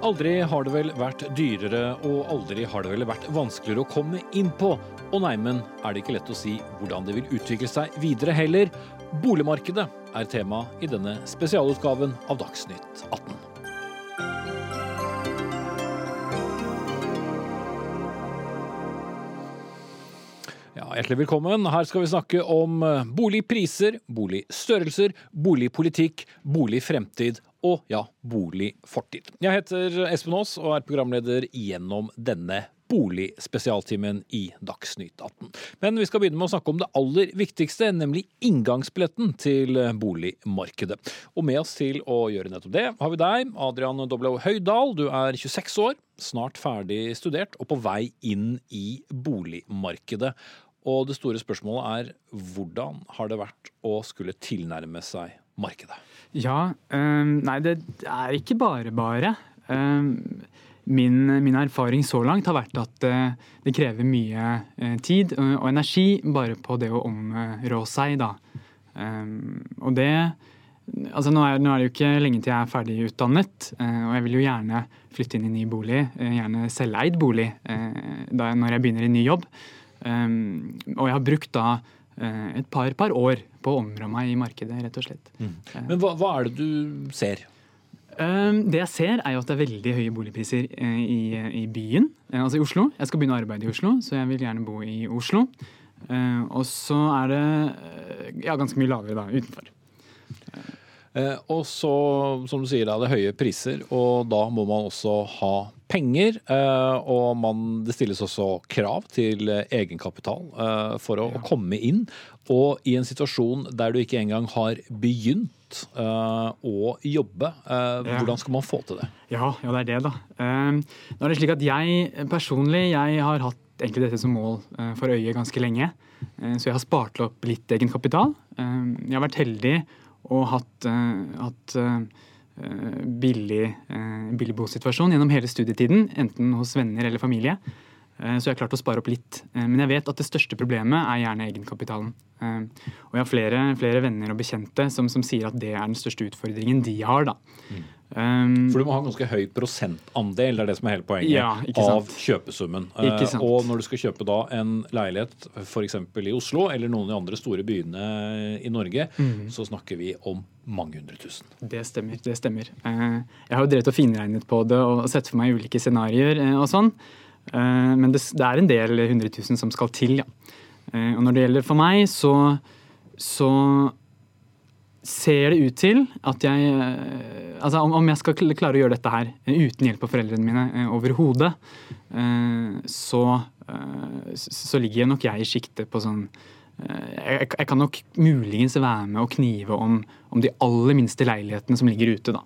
Aldri har det vel vært dyrere, og aldri har det vel vært vanskeligere å komme inn på. Og neimen er det ikke lett å si hvordan det vil utvikle seg videre heller. Boligmarkedet er tema i denne spesialutgaven av Dagsnytt 18. hjertelig velkommen. Her skal vi snakke om eh, boligpriser, boligstørrelser, boligpolitikk, boligfremtid og ja, boligfortid. Jeg heter Espen Aas og er programleder gjennom denne boligspesialtimen i Dagsnytt 18. Men vi skal begynne med å snakke om det aller viktigste, nemlig inngangsbilletten til boligmarkedet. Og med oss til å gjøre nettopp det har vi deg, Adrian Doblo Høydal. Du er 26 år, snart ferdig studert og på vei inn i boligmarkedet. Og det store spørsmålet er hvordan har det vært å skulle tilnærme seg markedet? Ja, um, nei det er ikke bare bare. Um, min, min, erfaring så langt har vært at uh, det krever mye uh, tid og, og, energi bare på det å områ seg, da. Um, og det Altså nå er, nå er, det jo ikke lenge til jeg er ferdig utdannet, og jeg vil jo gjerne flytte inn i ny bolig, gjerne selveid bolig, da, når jeg begynner i ny jobb. Og jeg har brukt da et par, par år på å områ meg i markedet, rett og slett. Mm. Men hva, hva, er det du ser? Um, det jeg ser, er jo at det er veldig høye boligpriser uh, i, i, byen, altså i Oslo. Jeg skal begynne å arbeide i Oslo, så jeg vil gjerne bo i Oslo. Uh, og så er det ja, ganske mye lavere da, utenfor. Og så, som du sier, det er høye priser, og da må man også ha penger. og man, det stilles også krav til egenkapital for å, ja. komme inn. Og i en situasjon der du ikke engang har begynt å jobbe, hvordan skal man få til det? Ja, ja det er det, da. Nå er det slik at jeg personlig jeg har hatt egentlig dette som mål for øyet ganske lenge. så jeg har spart opp litt egenkapital. jeg har vært heldig og hatt, hatt billig, billig bosituasjon gjennom hele studietiden, enten hos venner eller familie. Eh, så jeg har klart å spare opp litt. Eh, men jeg vet at det største problemet er gjerne egenkapitalen. Eh, og jeg har flere, flere venner og bekjente som, som, sier at det er den største utfordringen de har. da. Mm. Um, For du må ha en ganske høy prosentandel, det er det som er hele poenget, ja, av kjøpesummen. og når du skal kjøpe da en leilighet f.eks. i Oslo eller noen av de andre store byene i Norge, mm. så snakker vi om mange hundre tusen. Det stemmer. det stemmer. Jeg har jo drevet og finregnet på det og sett for meg ulike scenarioer og sånn. Eh, men det, det, er en del hundre tusen som skal til, ja. Eh, og når det gjelder for meg, så, så ser det ut til at jeg eh, Altså om, jeg skal klare å gjøre dette her uten hjelp av foreldrene mine overhodet, så, så ligger nok jeg i sjiktet på sånn jeg, jeg, kan nok muligens være med å knive om, om, de aller minste leilighetene som ligger ute. da.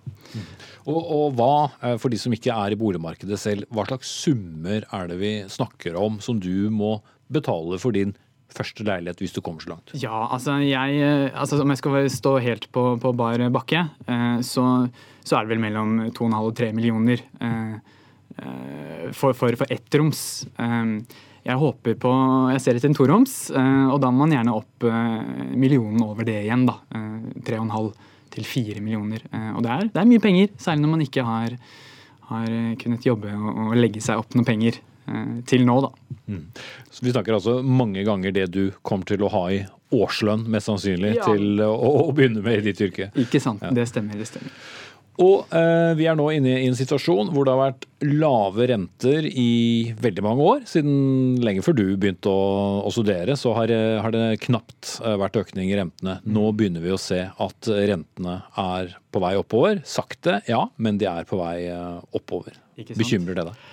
Og, og, hva, eh, for de som ikke er i boligmarkedet selv, hva slags summer er det vi snakker om som du må betale for din første leilighet hvis du kommer så langt? Ja, altså, jeg, eh, altså Om jeg skal stå helt på, på bar bakke, eh, så, så, er det vel mellom 2,5 og 3 millioner for, for, for ettroms. Jeg håper på Jeg ser etter en toroms, og da må man gjerne opp millionen over det igjen, da. 3,5 til fire millioner. Eh, og det er, det er, mye penger, særlig når man ikke har, har kunnet jobbe og, og, legge seg opp noen penger eh, til nå, da. Mm. Så vi snakker altså mange ganger det du kommer til å ha i årslønn, mest sannsynlig, ja. til å, å, begynne med i ditt yrke. Ikke sant. Ja. Det stemmer. det stemmer. Og eh, vi er nå inne i en situasjon hvor det har vært lave renter i veldig mange år. Siden lenge før du begynte å, å studere, så har, eh, har, det knapt eh, vært økning i rentene. Nå begynner vi å se at rentene er på vei oppover. Sakte, ja, men de er på vei eh, oppover. Bekymrer det deg?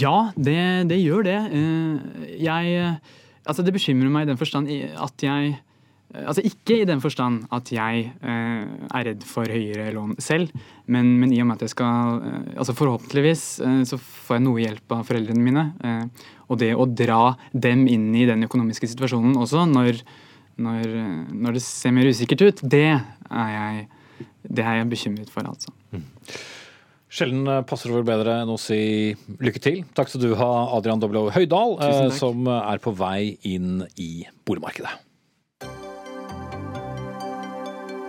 Ja, det, det gjør det. Jeg, altså det bekymrer meg i den forstand at jeg altså Ikke i den forstand at jeg eh, er redd for høyere lån selv, men, men, i og med at jeg skal eh, altså Forhåpentligvis eh, så får jeg noe hjelp av foreldrene mine. Eh, og det å dra dem inn i den økonomiske situasjonen også, når, når, når det ser mer usikkert ut, det er jeg, det er jeg bekymret for, altså. Mm. Sjelden passer det vel bedre enn å si lykke til. Takk skal du ha, Adrian Doblo Høydal, eh, som er på vei inn i boligmarkedet.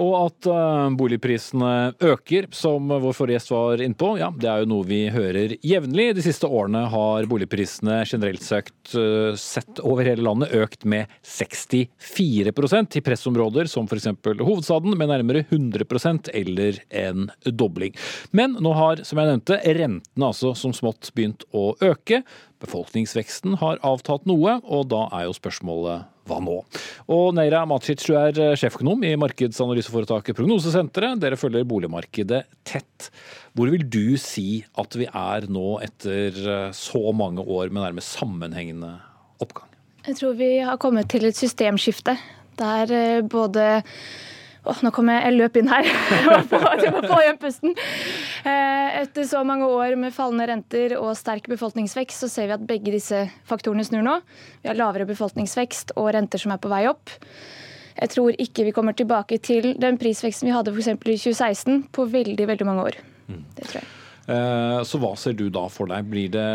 Og at uh, boligprisene øker, som vår forrige gjest var innpå, ja, det er jo noe vi hører jevnlig. De siste årene har boligprisene generelt søkt, uh, sett over hele landet økt med 64% i pressområder som f.eks. hovedstaden med nærmere 100% eller en dobling. Men nå har, som jeg nevnte, rentene altså som smått begynt å øke. Befolkningsveksten har avtatt noe, og da er jo spørsmålet hva nå? Og Neira Macic, du er eh, sjeføkonom i markedsanalyseforetaket Prognosesenteret. Dere følger boligmarkedet tett. Hvor vil du si at vi er nå etter eh, så mange år med nærmest sammenhengende oppgang? Jeg tror vi har kommet til et systemskifte der eh, både Åh, nå kom jeg, jeg løp inn her. jeg må få igjen pusten. Etter så mange år med fallende renter og sterk befolkningsvekst, så ser vi at begge disse faktorene snur nå. Vi har lavere befolkningsvekst og renter som er på vei opp. Jeg tror ikke vi kommer tilbake til den prisveksten vi hadde f.eks. i 2016 på veldig, veldig mange år. Mm. Det tror jeg. Eh, så hva ser du da for deg? Blir det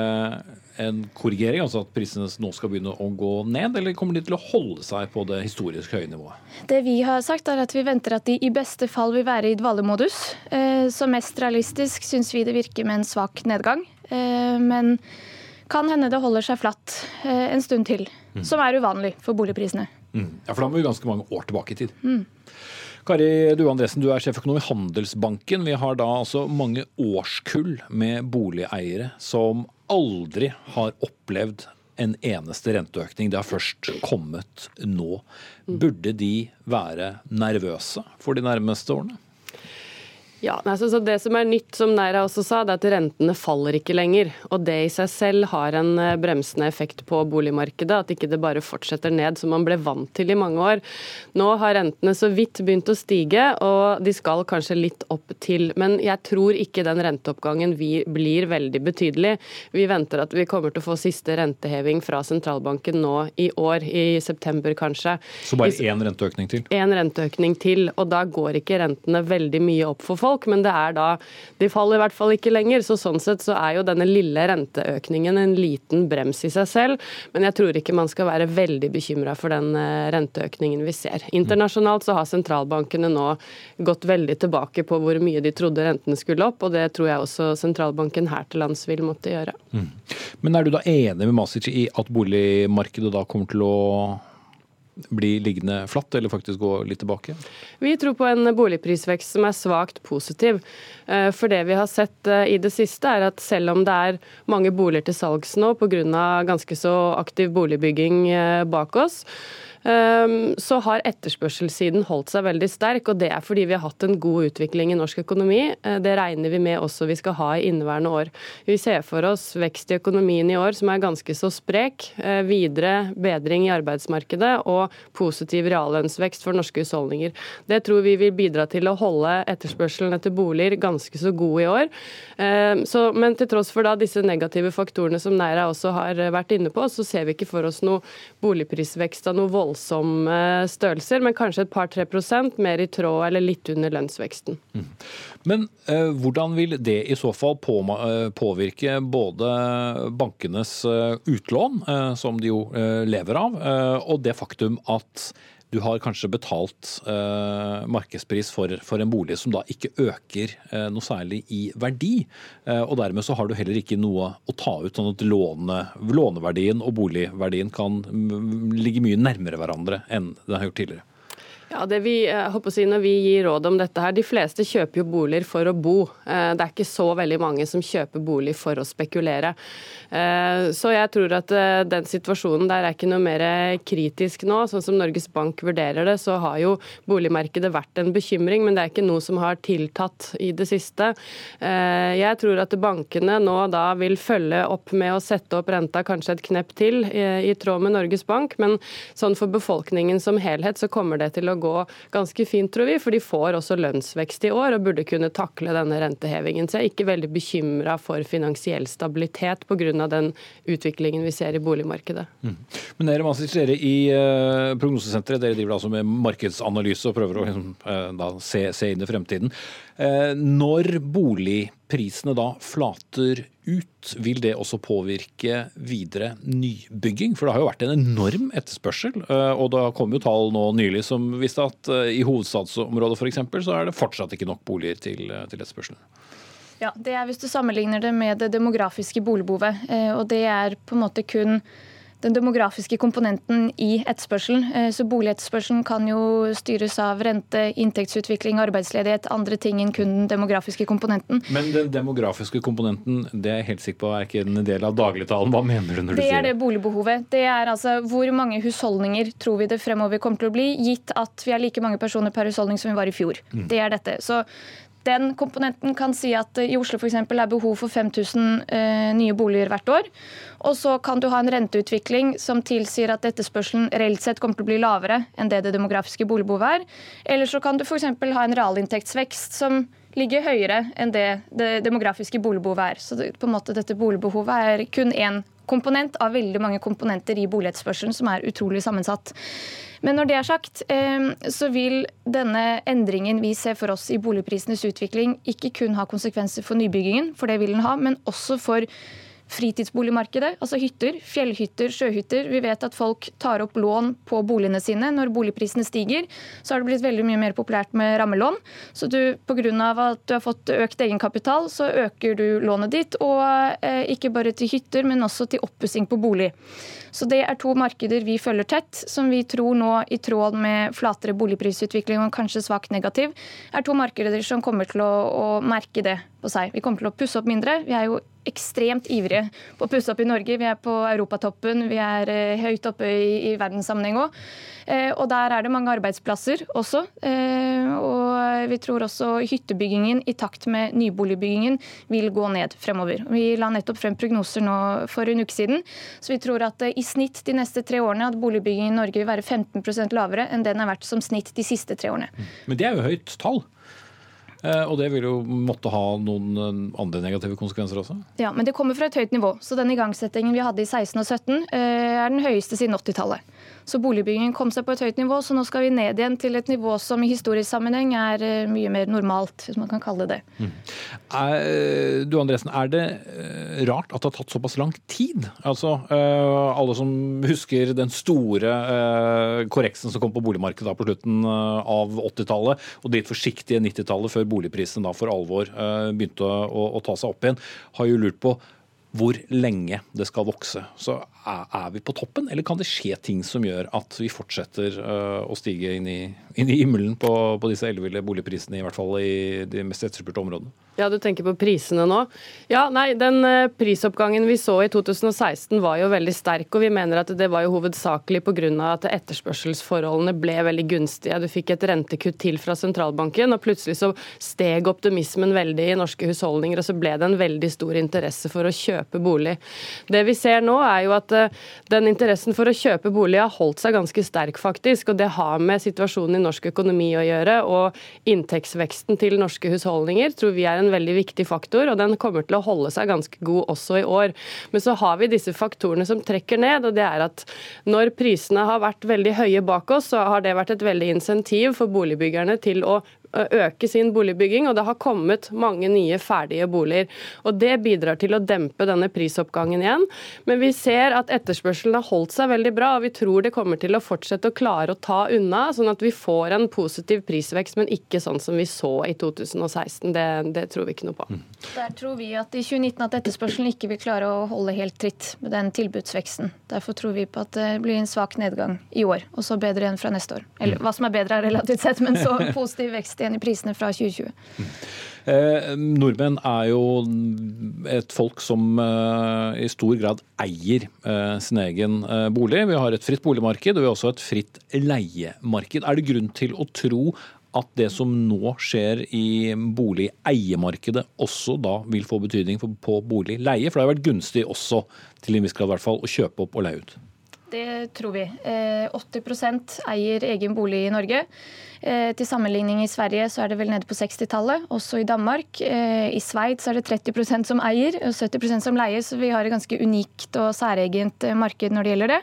en korrigering, altså at prisene nå skal begynne å gå ned, eller kommer de til å holde seg på det historisk høye nivået? Det vi har sagt er at vi venter at de i beste fall vil være i dvalemodus. Eh, så mest realistisk syns vi det virker med en svak nedgang. Eh, men kan hende det holder seg flatt en stund til, mm. som er uvanlig for boligprisene. Mm. Ja, For da må vi ganske mange år tilbake i tid. Mm. Kari Due Andresen, du er sjeføkonom i Handelsbanken. Vi har da altså mange årskull med boligeiere som aldri har opplevd en eneste renteøkning. Det har først kommet nå. Burde de være nervøse for de nærmeste årene? Ja, altså, Det som er nytt, som Neira også sa, det er at rentene faller ikke lenger. Og det i seg selv har en eh, bremsende effekt på boligmarkedet. At ikke det bare fortsetter ned som man ble vant til i mange år. Nå har rentene så vidt begynt å stige, og de skal kanskje litt opp til. Men jeg tror ikke den renteoppgangen blir veldig betydelig. Vi venter at vi kommer til å få siste renteheving fra sentralbanken nå i år, i september kanskje. Så bare én renteøkning til? Én renteøkning til. Og da går ikke rentene veldig mye opp for folk folk, men det er da De faller i hvert fall ikke lenger. Så sånn sett så er jo denne lille renteøkningen en liten brems i seg selv. Men jeg tror ikke man skal være veldig bekymra for den eh, renteøkningen vi ser. Internasjonalt så har sentralbankene nå gått veldig tilbake på hvor mye de trodde rentene skulle opp, og det tror jeg også sentralbanken her til lands vil måtte gjøre. Mm. Men er du da enig med Masic i at boligmarkedet da kommer til å bli liggende flatt, eller faktisk gå litt tilbake? Vi tror på en boligprisvekst som er svakt positiv. Eh, for det vi har sett eh, i det siste, er at selv om det er mange boliger til salgs nå pga. ganske så aktiv boligbygging eh, bak oss, så har etterspørselssiden holdt seg veldig sterk. og Det er fordi vi har hatt en god utvikling i norsk økonomi. Eh, det regner vi med også vi skal ha i inneværende år. Vi ser for oss vekst i økonomien i år som er ganske så sprek. Eh, videre bedring i arbeidsmarkedet og positiv reallønnsvekst for norske husholdninger. Det tror vi vil bidra til å holde etterspørselen etter boliger ganske så god i år. Ehm, så, men til tross for da disse negative faktorene som Neira også har vært inne på, så ser vi ikke for oss noe boligprisvekst av noe voldsomt voldsomme størrelser, men kanskje et par-tre prosent mer i tråd eller litt under lønnsveksten. Mm. Men eh, hvordan vil det i så fall på, eh, påvirke både bankenes eh, utlån, eh, som de jo eh, lever av, eh, og det faktum at du har kanskje betalt eh, markedspris for, for, en bolig som da ikke øker eh, noe særlig i verdi. Eh, og dermed så har du heller ikke noe å ta ut, sånn at låne, låneverdien og boligverdien kan ligge mye nærmere hverandre enn det har gjort tidligere. Ja, det vi, håper å si Når vi gir råd om dette her, De fleste kjøper jo boliger for å bo. Eh, det er ikke så veldig mange som kjøper bolig for å spekulere. Eh, så jeg tror at eh, den situasjonen der er ikke noe mer kritisk nå. Sånn som Norges Bank vurderer det, så har jo boligmarkedet vært en bekymring, men det er ikke noe som har tiltatt i det siste. Jeg tror at bankene nå da vil følge opp med å sette opp renta kanskje et knepp til, i tråd med Norges Bank, men sånn for befolkningen som helhet så kommer det til å gå ganske fint, tror vi. For de får også lønnsvekst i år og burde kunne takle denne rentehevingen. Så jeg er ikke veldig bekymra for finansiell stabilitet pga. den utviklingen vi ser i boligmarkedet. Mm. Men dere, Masic, dere i uh, Prognosesenteret dere driver altså med markedsanalyse og prøver å liksom, da, se, se, inn i fremtiden. Eh, når boligprisene da flater ut, vil det også påvirke videre nybygging? For det har jo vært en enorm etterspørsel, eh, og det kom jo tall nå nylig som viste at eh, i hovedstadsområdet f.eks. så er det fortsatt ikke nok boliger til, til etterspørselen. Ja, Det er hvis du sammenligner det med det demografiske boligbehovet. Og det er på en måte kun den demografiske komponenten i etterspørselen. Eh, så Boligetterspørselen kan jo styres av rente, inntektsutvikling, arbeidsledighet, andre ting enn kun den demografiske komponenten. Men den demografiske komponenten det er jeg helt sikker på er ikke en del av dagligtalen. Hva mener du når du det sier det? Det er det boligbehovet. Det er altså hvor mange husholdninger tror vi det fremover kommer til å bli, gitt at vi er like mange personer per husholdning som vi var i fjor. Mm. Det er dette. Så den komponenten kan si at i Oslo eksempel, er behov for 5000 eh, nye boliger hvert år. Og så kan du ha en renteutvikling som tilsier at etterspørselen reelt sett kommer til å bli lavere enn det det demografiske boligbehovet er. Eller så kan du f.eks. ha en realinntektsvekst som ligger høyere enn det det demografiske boligbehovet er. Så det, på en måte dette boligbehovet er kun én komponent av veldig mange komponenter i boligetterspørselen som er utrolig sammensatt. Men når det er sagt, eh, så vil denne endringen vi ser for oss i boligprisenes utvikling, ikke kun ha konsekvenser for nybyggingen, for det vil den ha, men også for fritidsboligmarkedet, altså hytter, fjellhytter, sjøhytter. Vi vet at folk tar opp lån på boligene sine. Når boligprisene stiger, så har det blitt veldig mye mer populært med rammelån. Så du, pga. at du har fått økt egenkapital, så øker du lånet ditt. Og eh, ikke bare til hytter, men også til oppussing på bolig. Så det er to markeder vi følger tett, som vi tror nå, i tråd med flatere boligprisutvikling og kanskje svakt negativ, er to markeder som kommer til å, å merke det på seg. Vi kommer til å pusse opp mindre. Vi er jo ekstremt ivrige på å pusse opp i Norge. Vi er på europatoppen, vi er eh, høyt oppe i, i verdenssammenheng òg. Eh, og der er det mange arbeidsplasser også. Eh, og vi tror også hyttebyggingen i takt med nyboligbyggingen vil gå ned fremover. Vi la nettopp frem prognoser nå for en uke siden, så vi tror at i snitt de neste tre årene at boligbyggingen i Norge vil være 15 lavere enn den har vært som snitt de siste tre årene. Men det er jo høyt tall? Eh, og det vil jo måtte ha noen eh, andre negative konsekvenser også? Ja, men det kommer fra et høyt nivå. Så den igangsettingen vi hadde i 16 og 17 eh, er den høyeste siden 80-tallet. Så boligbyggingen kom seg på et høyt nivå, så nå skal vi ned igjen til et nivå som i historisk sammenheng er mye mer normalt, hvis man kan kalle det det. Mm. Er, du Andresen, er det rart at det har tatt såpass lang tid? Altså, alle som husker den store korreksen som kom på boligmarkedet på slutten av 80-tallet, og det litt forsiktige 90-tallet før boligprisen da for alvor eh, begynte å, å, ta seg opp igjen, har jo lurt på hvor lenge det skal vokse. Så er vi på toppen, eller kan det skje ting som gjør at vi fortsetter eh, å stige inn i, inn i himmelen på, på disse elleville boligprisene, i hvert fall i de mest etterspurte områdene? Ja, du tenker på prisene nå. Ja, nei, Den eh, prisoppgangen vi så i 2016 var jo veldig sterk, og vi mener at det var jo hovedsakelig pga. at etterspørselsforholdene ble veldig gunstige. Du fikk et rentekutt til fra sentralbanken, og plutselig så steg optimismen veldig i norske husholdninger, og så ble det en veldig stor interesse for å kjøpe bolig. Det vi ser nå er jo at eh, den interessen for å kjøpe bolig har holdt seg ganske sterk, faktisk, og det har med situasjonen i norsk økonomi å gjøre, og inntektsveksten til norske husholdninger tror vi er en veldig viktig faktor, og den kommer til å holde seg ganske god også i år. Men så har vi disse faktorene som trekker ned, og det er at når prisene har vært veldig høye bak oss, så har det vært et veldig insentiv for boligbyggerne til å øke sin boligbygging, og det har kommet mange nye ferdige boliger. Og Det bidrar til å dempe denne prisoppgangen igjen. Men vi ser at etterspørselen har holdt seg veldig bra, og vi tror det kommer til å fortsette å klare å ta unna, sånn at vi får en positiv prisvekst, men ikke sånn som vi så i 2016. Det, det tror vi ikke noe på. Mm. Der tror vi at i 2019 at etterspørselen ikke vil klare å holde helt tritt med den tilbudsveksten. Derfor tror vi på at det blir en svak nedgang i år, og så bedre igjen fra neste år. Eller hva som er bedre er relativt sett, men så positiv vekst igjen i prisene fra 2020. Eh, nordmenn er jo et folk som eh, i stor grad eier eh, sin egen eh, bolig. Vi har et fritt boligmarked og vi har også et fritt leiemarked. Er det grunn til å tro at det som nå skjer i boligeiemarkedet også da vil få betydning på boligleie? For det har vært gunstig også, til en viss grad i hvert fall, å kjøpe opp og leie ut. Det tror vi. 80 eh, eier egen bolig i Norge. Eh, til sammenligning i Sverige så er det vel nede på 60-tallet, også i Danmark. Eh, I Sveits er det 30% som eier og 70% som leier, så vi har et ganske unikt og særegent marked når det gjelder det.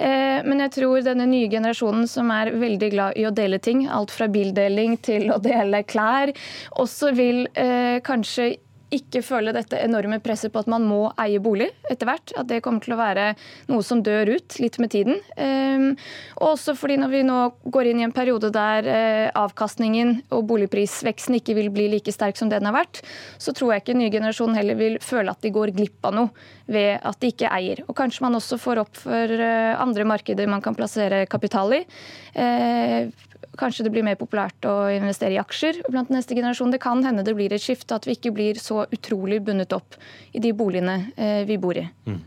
Men jeg tror denne nye generasjonen som er veldig glad i å dele ting, alt fra bildeling til å dele klær, også vil kanskje ikke føle dette enorme presset på at man må eie bolig etter hvert. At det kommer til å være noe som dør ut litt med tiden. Ehm, og også fordi når vi nå går inn i en periode der eh, avkastningen og boligprisveksten ikke vil bli like sterk som den har vært, så tror jeg ikke nye generasjon heller vil føle at de går glipp av noe ved at de ikke eier. Og kanskje man også får opp for eh, andre markeder man kan plassere kapital i. Kanskje det blir mer populært å investere i aksjer blant neste generasjon. Det kan hende det blir et skifte, at vi ikke blir så utrolig bundet opp i de boligene eh, vi bor i. Mm.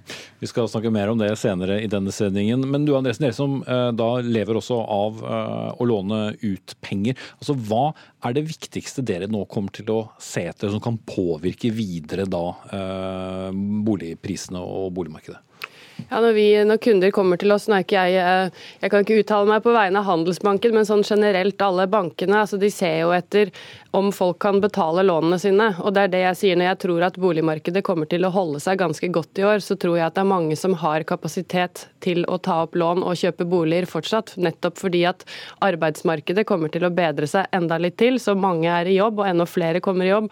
Vi skal snakke mer om det senere i denne sendingen. Men du Andresen, dere eh, da lever også av eh, å låne ut penger. Altså, Hva er det viktigste dere nå kommer til å se etter som kan påvirke videre da boligprisene og boligmarkedet? Ja, når, vi, når, kunder kommer til oss, nå er ikke jeg, eh, jeg kan ikke uttale meg på vegne av Handelsbanken, men sånn generelt alle bankene, altså de ser jo etter om folk kan betale lånene sine. Og det er det jeg sier når jeg tror at boligmarkedet kommer til å holde seg ganske godt i år, så tror jeg at det er mange som har kapasitet til å ta opp lån og kjøpe boliger fortsatt. Nettopp fordi at arbeidsmarkedet kommer til å bedre seg enda litt til, så mange er i jobb og enda flere kommer i jobb.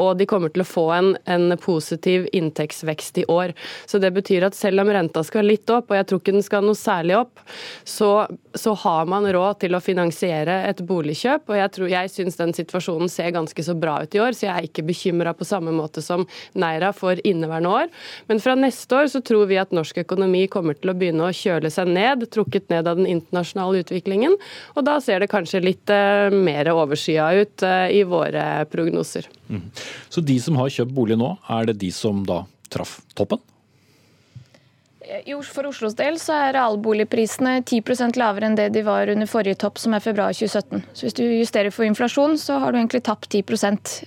Og de kommer til å få en, en positiv inntektsvekst i år. Så det betyr at selv om renta skal litt opp, og jeg tror ikke den skal noe særlig opp, så, så har man råd til å finansiere et boligkjøp. Og jeg, jeg syns den situasjonen situasjonen ser ganske så bra ut i år, så jeg er ikke bekymra på samme måte som Neira for inneværende år. Men fra neste år så tror vi at norsk økonomi kommer til å begynne å kjøle seg ned, trukket ned av den internasjonale utviklingen. Og da ser det kanskje litt uh, mer overskya ut uh, i våre prognoser. Mm. Så de som har kjøpt bolig nå, er det de som da traff toppen? For Oslos del så er realboligprisene 10% lavere enn det de var under forrige topp, som er februar 2017. Så hvis du justerer for inflasjon, så har du egentlig tapt 10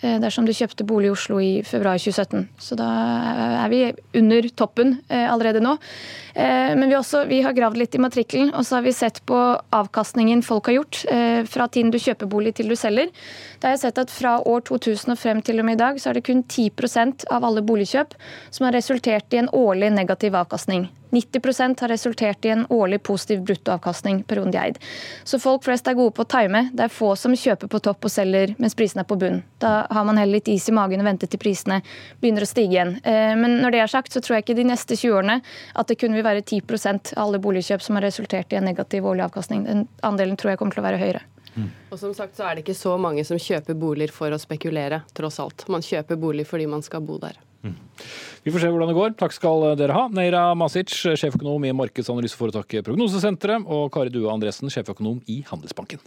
eh, dersom du kjøpte bolig i Oslo i februar 2017. Så da er vi under toppen eh, allerede nå. Eh, men vi, også, vi har gravd litt i matrikkelen, og så har vi sett på avkastningen folk har gjort fra tiden du kjøper bolig til du selger. Da har jeg sett at fra år 2000 og frem til og med i dag, så er det kun 10% av alle boligkjøp som har resultert i en årlig negativ avkastning. 90% har resultert i en årlig positiv bruttoavkastning per de eid. Så folk flest er gode på å time. Det er få som kjøper på topp og selger mens prisene er på bunn. Da har man heller litt is i magen og venter til prisene begynner å stige igjen. Eh, men når det er sagt, så tror jeg ikke de neste 20 årene at det kun vil være 10 av alle boligkjøp som har resultert i en negativ årlig avkastning. Den andelen tror jeg kommer til å være høyere. Mm. Og som sagt så er det ikke så mange som kjøper boliger for å spekulere, tross alt. Man kjøper bolig fordi man skal bo der. Vi får se hvordan det går. Takk skal dere ha. Neira Masic, sjeføkonom i markedsanalyseforetaket Prognosesenteret, og Kari Due Andresen, sjeføkonom i Handelsbanken.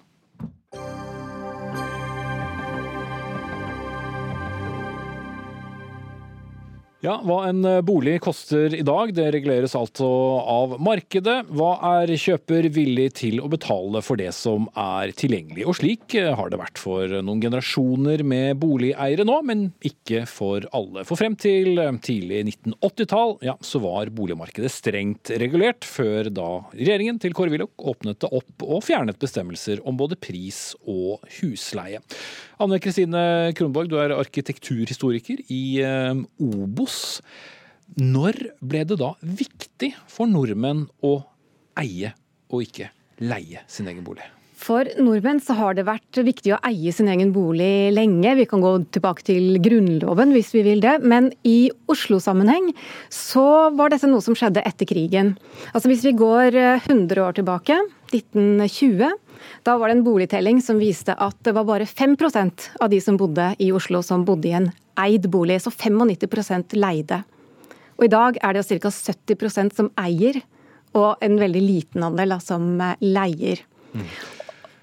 Ja, Hva en eh, bolig koster i dag, det reguleres altså av markedet. Hva er kjøper villig til å betale for det som er tilgjengelig? Og slik eh, har det vært for noen generasjoner med boligeiere nå, men ikke for alle. For frem til eh, tidlig 1980-tall ja, så var boligmarkedet strengt regulert, før da regjeringen til Kåre Willoch åpnet det opp og fjernet bestemmelser om både pris og husleie. Anne Kristine Kronborg, du er arkitekturhistoriker i Obos. Når ble det da viktig for nordmenn å eie og ikke leie sin egen bolig? For nordmenn så har det vært viktig å eie sin egen bolig lenge. Vi kan gå tilbake til Grunnloven hvis vi vil det. Men i Oslo-sammenheng så var dette noe som skjedde etter krigen. Altså Hvis vi går 100 år tilbake, 1920, da var det en boligtelling som viste at det var bare 5% av de som bodde i Oslo som bodde i en eid bolig. Så 95% leide. Og i dag er det ca. 70% som eier, og en veldig liten andel som leier. Mm.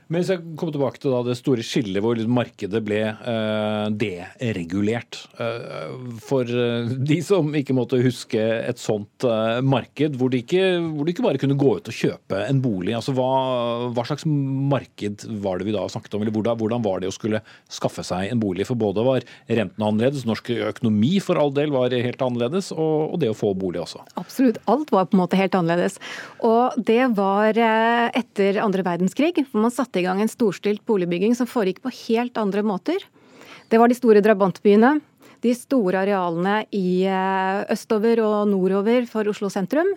Men hvis jeg kommer tilbake til det store skillet hvor markedet ble uh, deregulert. Uh, for uh, de som ikke måtte huske et sånt marked, hvor de, ikke, hvor ikke, bare kunne gå ut og kjøpe en bolig. altså Hva, hva slags marked var det vi da snakket om? eller hvordan, hvordan, var det å skulle skaffe seg en bolig? For både var renten annerledes, norsk økonomi for all del var helt annerledes, og, og det å få bolig også. Absolutt. Alt var på en måte helt annerledes. Og det var etter andre verdenskrig. for man satte satte i gang en storstilt boligbygging som foregikk på helt andre måter. Det var de store drabantbyene, de store arealene i eh, østover og nordover for Oslo sentrum.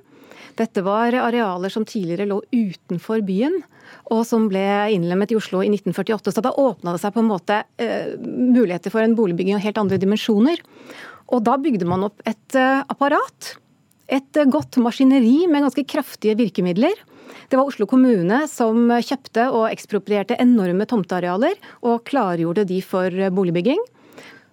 Dette var arealer som tidligere lå utenfor byen, og som ble innlemmet i Oslo i 1948. Så da åpna det seg på en måte eh, muligheter for en boligbygging av helt andre dimensjoner. Og da bygde man opp et eh, apparat. Et eh, godt maskineri med ganske kraftige virkemidler. Det var Oslo kommune som kjøpte og eksproprierte enorme tomtearealer, og klargjorde de for boligbygging.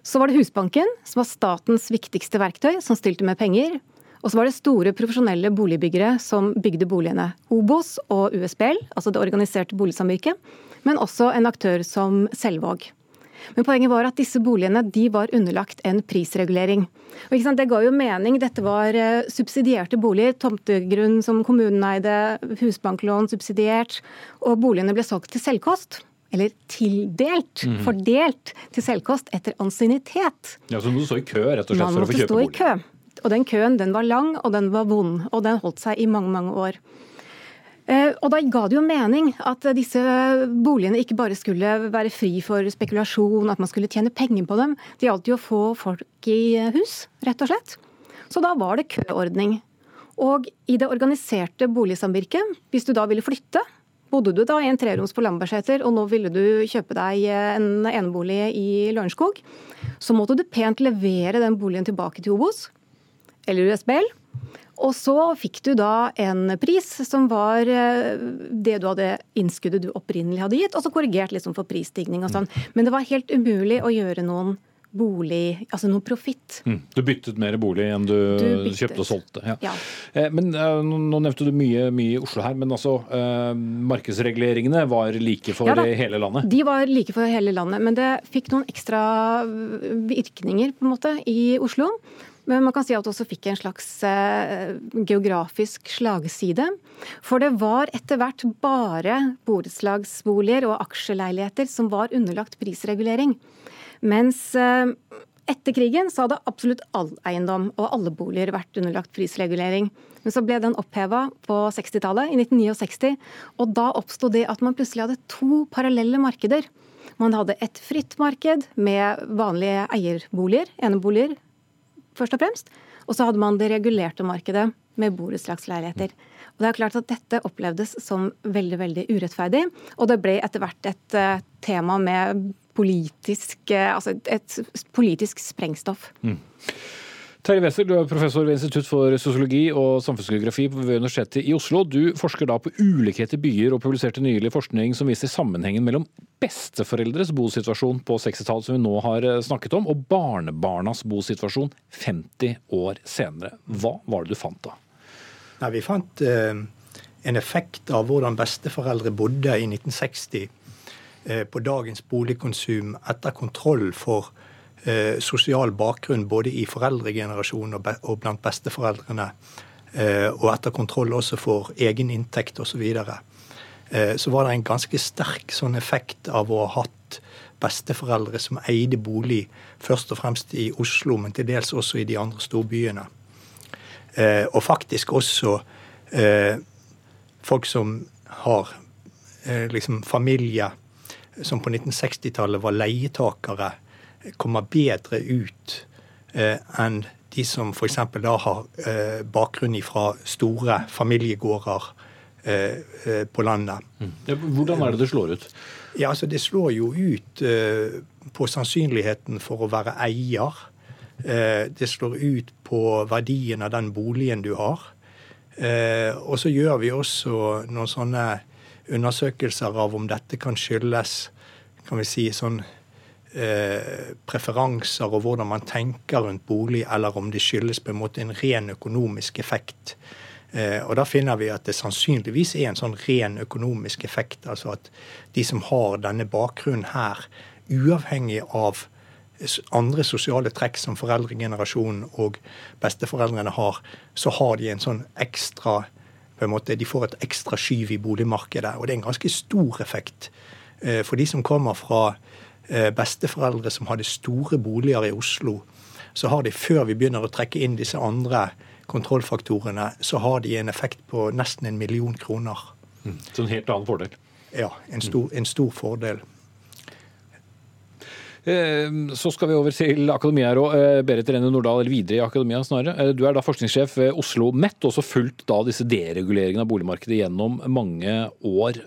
Så var det Husbanken, som var statens viktigste verktøy, som stilte med penger. Og så var det store profesjonelle boligbyggere som bygde boligene. Obos og USBL, altså det organiserte boligsamvirket, men også en aktør som Selvåg. Men poenget var at disse boligene de var underlagt en prisregulering. Og Det ga jo mening. Dette var eh, subsidierte boliger. Tomtegrunn som kommunen eide, husbanklån subsidiert. Og boligene ble solgt til selvkost eller tildelt, mm. fordelt til selvkost etter ansiennitet. Ja, Så du stå i kø rett og slett for å få kjøpe bolig? Man måtte stå i kø. Og den køen den var lang, og den var vond. Og den holdt seg i mange, mange år. Eh, og da ga det jo mening at disse boligene ikke bare skulle være fri for spekulasjon, at man skulle tjene penger på dem. Det gjaldt jo å få folk i hus, rett og slett. Så da var det køordning. Og i det organiserte boligsamvirket, hvis du da ville flytte, bodde du da i en treroms på Lambertseter, og nå ville du kjøpe deg en enebolig i Lørenskog, så måtte du pent levere den boligen tilbake til Obos eller USBL. Og så fikk du da en pris som var eh, det du hadde innskuddet du opprinnelig hadde gitt, og så korrigert liksom for prisstigning og sånn. Men det var helt umulig å gjøre noen bolig, altså noe profitt. Mm. Du byttet mer bolig enn du, du kjøpte og solgte. Ja. Ja. Eh, men eh, Nå nevnte du mye, mye i Oslo her, men altså eh, markedsreguleringene var like for ja, hele landet? De var like for hele landet, men det fikk noen ekstra virkninger på en måte i Oslo. Men man kan si at det også fikk en slags eh, geografisk slagside. For det var etter hvert bare borettslagsboliger og aksjeleiligheter som var underlagt prisregulering. Mens eh, etter krigen så hadde absolutt all eiendom og alle boliger vært underlagt prisregulering. Men så ble den oppheva på 60-tallet, i 1969. Og da oppsto det at man plutselig hadde to parallelle markeder. Man hadde et fritt marked med vanlige eierboliger, eneboliger, først og fremst. Og så hadde man det regulerte markedet med borettslagsleiligheter. Og det er klart at Dette opplevdes som veldig veldig urettferdig, og det ble etter hvert et uh, tema med politisk, uh, altså et politisk sprengstoff. Mm. Terje Wester, du er professor ved Institutt for sosiologi og samfunnsgeografi ved Universitetet i Oslo. Du forsker da på ulikhet i byer og publiserte nylig forskning som viser sammenhengen mellom besteforeldres bosituasjon på 60-tallet, som vi nå har eh, snakket om, og barnebarnas bosituasjon 50 år senere. Hva var det du fant da? Nei, vi fant eh, en effekt av hvordan besteforeldre bodde i 1960 eh, på dagens boligkonsum etter kontroll for eh, sosial bakgrunn både i foreldregenerasjonen og, og blant besteforeldrene. Eh, og etter kontroll også for egen inntekt osv. Så, videre. eh, så var det en ganske sterk sånn effekt av å ha hatt besteforeldre som eide bolig, først og fremst i Oslo, men til dels også i de andre storbyene. Eh, og faktisk også eh, folk som har eh, liksom familie som på 1960-tallet var leietakere kommer bedre ut eh, enn de som f.eks. da har eh, bakgrunn fra store familiegårder eh, eh, på landet. Mm. Hvordan er det det slår ut? Ja, altså Det slår jo ut eh, på sannsynligheten for å være eier. Eh, det slår ut på verdien av den boligen du har. og så gjør vi også noen sånne undersøkelser av om dette kan skyldes kan vi si, sånn Eh, preferanser og hvordan man tenker rundt bolig, eller om det skyldes på en måte en ren økonomisk effekt. Eh, og Da finner vi at det sannsynligvis er en sånn ren økonomisk effekt. Altså at de som har denne bakgrunnen her, uavhengig av andre sosiale trekk som foreldregenerasjonen og besteforeldrene har, så har de en sånn ekstra på en måte, De får et ekstra skyv i boligmarkedet. Og det er en ganske stor effekt. Eh, for de som kommer fra besteforeldre som hadde store boliger i Oslo, så har de, før vi begynner å trekke inn disse andre kontrollfaktorene, så har de en effekt på nesten en million kroner. Mm. Så en helt annen fordel? Ja, en stor, en stor fordel. Så skal vi over til akademia òg. Berit Rene Nordahl, eller videre i akademia snarere. Du er da forskningssjef ved Oslo Met, og også fulgt da disse dereguleringene av boligmarkedet gjennom mange år.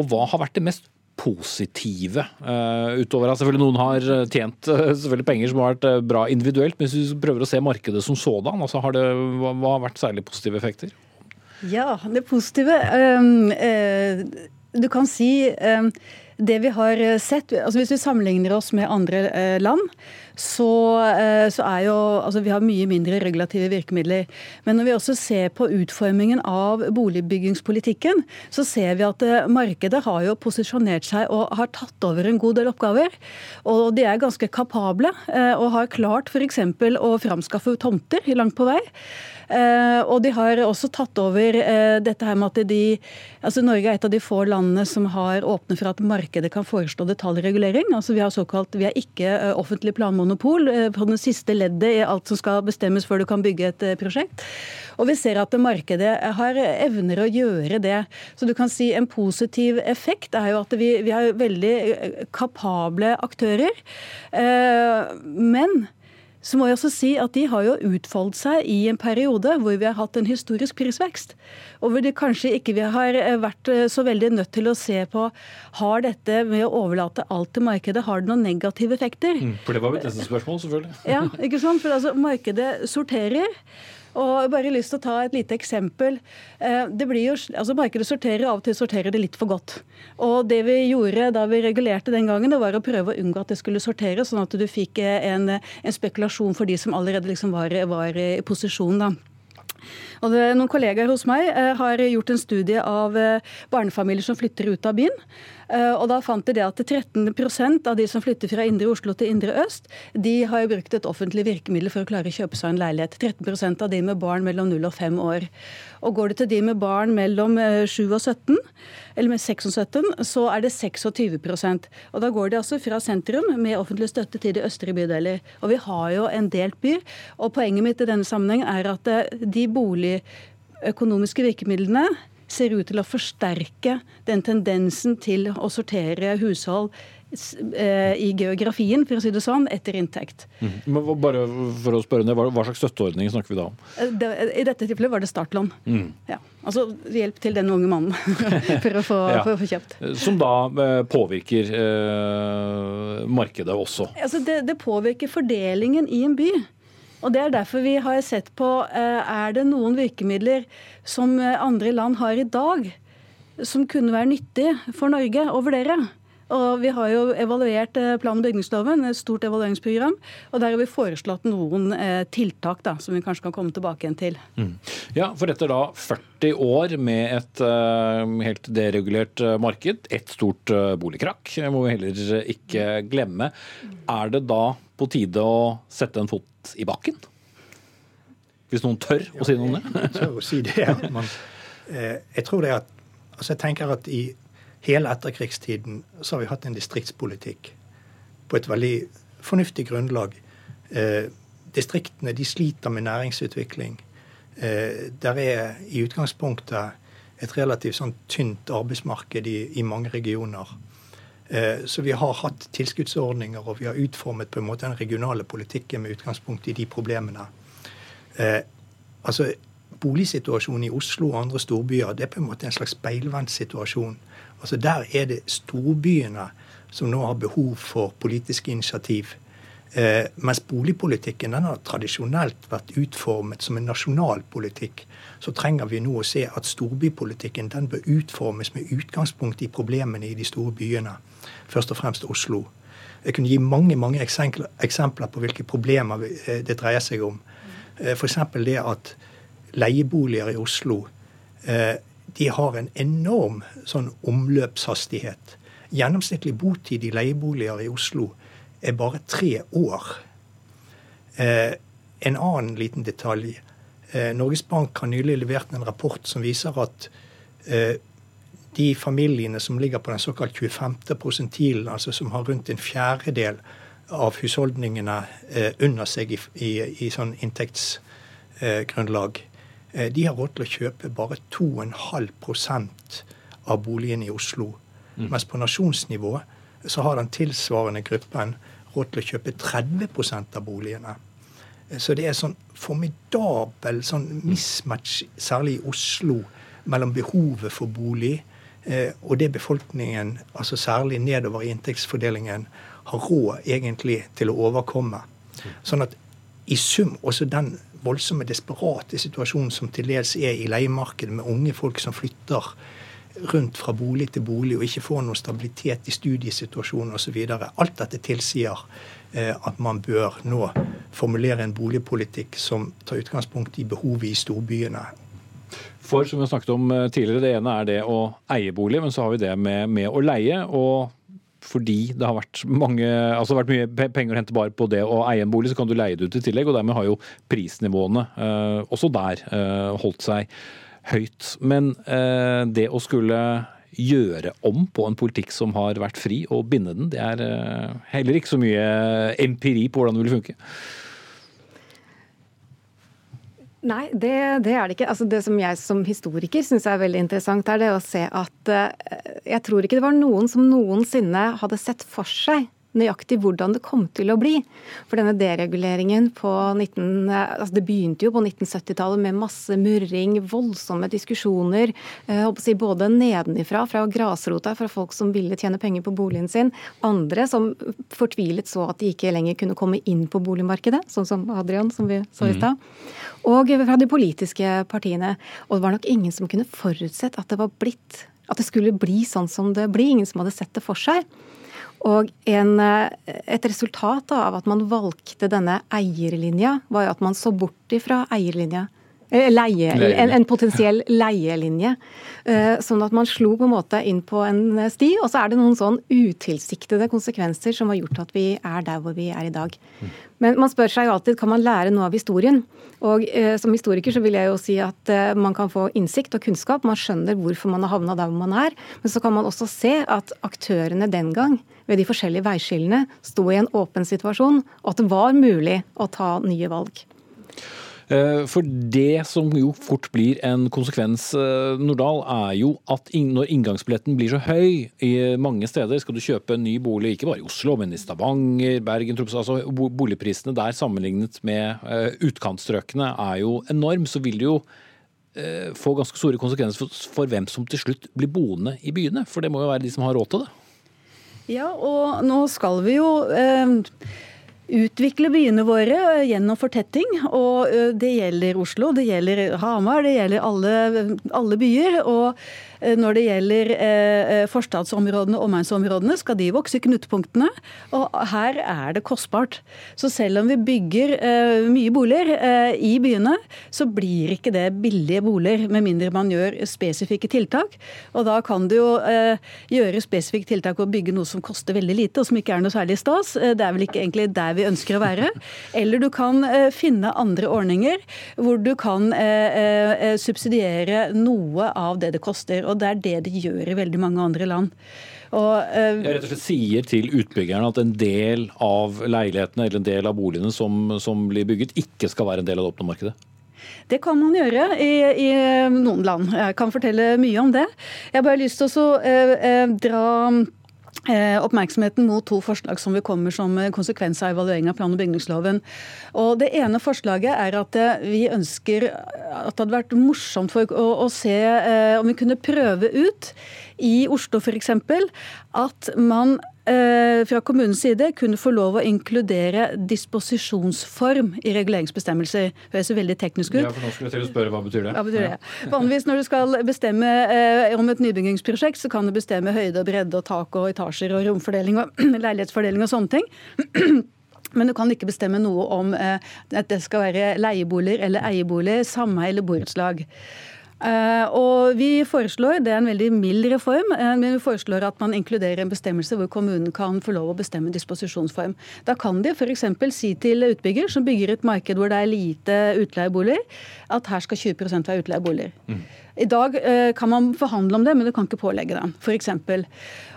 Og hva har vært det mest positive uh, utover at selvfølgelig noen har tjent uh, selvfølgelig penger som har vært uh, bra individuelt, men hvis vi prøver å se markedet som sådan, altså har det, hva, hva, har vært særlig positive effekter? Ja, det positive um, Du kan si um, det vi har sett, altså Hvis vi sammenligner oss med andre land, så, eh, så, er jo Altså, vi har mye mindre regulative virkemidler. Men når vi også ser på utformingen av boligbyggingspolitikken, så ser vi at eh, markedet har jo posisjonert seg og har tatt over en god del oppgaver. Og de er ganske kapable eh, og har klart f.eks. å framskaffe tomter langt på vei. Eh, og de har også tatt over eh, dette her med at de altså Norge er et av de få landene som har åpnet for at markedet kan foreslå detaljregulering. Altså Vi har såkalt, vi er ikke eh, offentlig planmonopol på den siste leddet i alt som skal bestemmes før du kan bygge et prosjekt. Og vi ser at markedet har evner å gjøre det. Så du kan si en positiv effekt er jo at vi, vi har veldig kapable aktører. Men så må jeg også si at de har jo utfoldet seg i en periode hvor vi har hatt en historisk prisvekst. Og hvor det kanskje ikke vi har eh, vært eh, så veldig nødt til å se på har dette med å overlate alt til markedet, har det noen negative effekter? Mm, for det var mitt neste spørsmål, selvfølgelig. Ja, ikke sant? For altså, markedet sorterer. Og jeg bare lyst til å ta et lite eksempel. Eh, det blir jo, altså Markedet sorterer, av og til sorterer det litt for godt. Og det vi gjorde da vi regulerte den gangen, det var å prøve å unngå at det skulle sortere, sånn at du fikk en, en spekulasjon for de som allerede liksom var, var i posisjon. da. Og det, noen kollegaer hos meg eh, har gjort en studie av eh, barnefamilier som flytter ut av byen. Eh, og da fant de det at 13% av de som flytter fra indre Oslo til indre øst, de har jo brukt et offentlig virkemiddel for å klare å kjøpe seg en leilighet. 13% av de med barn mellom 0 og 5 år. Og går det til de med barn mellom 7 og 17, eller med 6 og 17, så er det 26% Og da går de altså fra sentrum med offentlig støtte til de østre bydeler. Og vi har jo en delt by. Og poenget mitt i denne sammenheng er at eh, de boligøkonomiske virkemidlene ser ut til å forsterke den tendensen til å sortere hushold eh, i geografien, for å si det sånn, etter inntekt. Mm. Bare for å spørre Hva slags støtteordning snakker vi da om? Eh, I dette tilfellet var det startlån. Mm. Ja. Altså hjelp til den unge mannen for, å få, ja. for, å få, kjøpt. Som da eh, påvirker eh, markedet også? Altså det, det påvirker fordelingen i en by. Og Det er derfor vi har sett på er det noen virkemidler som andre land har i dag, som kunne være nyttig for Norge å vurdere. Og vi har jo evaluert eh, plan- og bygningsloven, et stort evalueringsprogram. Og der har vi foreslått noen eh, tiltak da, som vi kanskje kan komme tilbake igjen til. Mm. Ja, for etter da 40 år med et uh, helt deregulert marked, et stort uh, boligkrakk, må vi heller ikke glemme. Er det da på tide å sette en fot i bakken? Hvis noen tør å si noe om det? Tør å si det. Men eh, jeg tror det at altså jeg tenker at i hele etterkrigstiden så har vi hatt en distriktspolitikk på et veldig fornuftig grunnlag. Eh, distriktene de sliter med næringsutvikling. Eh, der er i utgangspunktet et relativt sånn tynt arbeidsmarked i, i mange regioner. Eh, så vi har hatt tilskuddsordninger, og vi har utformet på en måte den regionale politikken med utgangspunkt i de problemene. Eh, altså, Boligsituasjonen i Oslo og andre storbyer det er på en måte en slags speilvendt situasjon. Altså Der er det storbyene som nå har behov for politiske initiativ. Eh, mens boligpolitikken den har tradisjonelt vært utformet som en nasjonal politikk. Så trenger vi nå å se at storbypolitikken den bør utformes med utgangspunkt i problemene i de store byene. Først og fremst Oslo. Jeg kunne gi mange mange eksempler på hvilke problemer eh, det dreier seg om. Eh, F.eks. det at leieboliger i Oslo eh, de har en enorm sånn omløpshastighet. Gjennomsnittlig botid i leieboliger i Oslo er bare tre år. En annen liten detalj. Norges Bank har nylig levert en rapport som viser at de familiene som ligger på den såkalt 25. prosentilen, altså som har rundt en fjerdedel av husholdningene eh, under seg i, i, i sånn inntektsgrunnlag, Eh, de har råd til å kjøpe bare 2,5% av boligene i Oslo. Mm. Mens på nasjonsnivå så har den tilsvarende gruppen råd til å kjøpe 30 av boligene. Så det er sånn formidabel sånn mismatch, særlig i Oslo, mellom behovet for bolig eh, og det befolkningen, altså særlig nedover i inntektsfordelingen, har råd egentlig til å overkomme. Sånn at i sum også den voldsomme, desperate situasjonen som til dels er i leiemarkedet, med unge folk som flytter rundt fra bolig til bolig og ikke får noen stabilitet i studiesituasjonen osv. Alt dette tilsier eh, at man bør nå formulere en boligpolitikk som tar utgangspunkt i behovet i storbyene. For som vi har snakket om eh, tidligere, det ene er det å eie bolig, men så har vi det med, med å leie. og fordi det har vært, mange, altså vært mye penger å hente bare på det å eie en bolig, så kan du leie det ut i tillegg. og Dermed har jo prisnivåene eh, også der eh, holdt seg høyt. Men eh, det å skulle gjøre om på en politikk som har vært fri, og binde den, det er eh, heller ikke så mye empiri på hvordan det vil funke. Nei, det, det, er det ikke. Altså det som jeg som historiker syns er veldig interessant, er det å se at uh, jeg tror ikke det var noen som noensinne hadde sett for seg nøyaktig hvordan det kom til å bli. For denne dereguleringen på 19, altså Det begynte jo på 1970-tallet med masse murring, voldsomme diskusjoner. Eh, si både nedenifra, fra grasrota, fra folk som ville tjene penger på boligen sin. Andre som fortvilet så at de ikke lenger kunne komme inn på boligmarkedet, sånn som Adrian, som vi så i stad. Og fra de politiske partiene. Og det var nok ingen som kunne forutsett at det var blitt at det skulle bli sånn som det blir. Ingen som hadde sett det for seg. Og en, eh, et resultat av at man valgte denne eierlinja, var jo at man så bort ifra eierlinja. Eh, leie, en, en, potensiell leielinje. Eh, sånn at man slo på en måte inn på en sti, og så er det noen sånn utilsiktede konsekvenser som har gjort at vi er der hvor vi er i dag. Men man spør seg jo alltid kan man lære noe av historien. Og eh, som historiker så vil jeg jo si at eh, man kan få innsikt og kunnskap. Man skjønner hvorfor man har havna der hvor man er. Men så kan man også se at aktørene den gang ved de forskjellige veiskillene sto i en åpen situasjon, og at det var mulig å ta nye valg. Eh, for det som jo fort blir en konsekvens, eh, Nordahl, er jo at når inngangsbilletten blir så høy i mange steder, skal du kjøpe en ny bolig, ikke bare i Oslo, men i Stavanger, Bergen, Tromsø altså boligprisene der sammenlignet med eh, utkantstrøkene er jo enorm, så vil det jo få ganske store konsekvenser for, hvem som til slutt blir boende i byene. For det må jo være de som har råd til det. Ja, og nå skal vi jo eh utvikle byene våre eh, gjennom fortetting. Og eh, det gjelder Oslo, det gjelder Hamar, det gjelder alle, alle byer. og når det gjelder eh, eh, forstadsområdene og omegnsområdene, skal de vokse i knutepunktene. Og her er det kostbart. Så selv om vi bygger mye boliger i byene, så blir ikke det billige boliger, med mindre man gjør spesifikke tiltak. Og da kan du jo gjøre spesifikke tiltak og bygge noe som koster veldig lite, og som ikke er noe særlig stas. Det er vel ikke egentlig der vi ønsker å være. Eller du kan finne andre ordninger hvor du kan subsidiere noe av det det koster. Og det er det de gjør i veldig mange andre land. Og, uh, Jeg rett og slett sier til utbyggerne at en del av leilighetene eller en del av boligene som, som blir bygget, ikke skal være en del av det åpne markedet? Det kan man gjøre i, i, noen land. Jeg kan fortelle mye om det. Jeg har bare lyst til å uh, dra Eh, oppmerksomheten mot to forslag som vi kommer som konsekvens av evaluering av plan- og bygningsloven. Og Det ene forslaget er at eh, vi ønsker at det hadde vært morsomt for å, å se eh, om vi kunne prøve ut i Oslo f.eks. at man Eh, fra kommunens side kunne få lov å inkludere disposisjonsform i reguleringsbestemmelser. Høres veldig teknisk ut. Ja, for nå skulle jeg til å spørre Hva betyr det? Hva betyr det? Vanligvis når du skal bestemme eh, om et nybyggingsprosjekt, så kan du bestemme høyde og bredde og tak og etasjer og romfordeling og leilighetsfordeling og sånne ting. Men du kan ikke bestemme noe om eh, at det skal være leieboliger eller eieboliger, sameie eller borettslag. Eh, og vi foreslår, Det er en veldig mild reform, eh, men vi foreslår at man inkluderer en bestemmelse hvor kommunen kan få lov å bestemme disposisjonsform. Da kan de f.eks. si til utbygger som bygger et marked hvor det er lite utleieboliger, at her skal 20 være utleieboliger. Mm. I dag eh, kan man forhandle om det, men du kan ikke pålegge det, f.eks.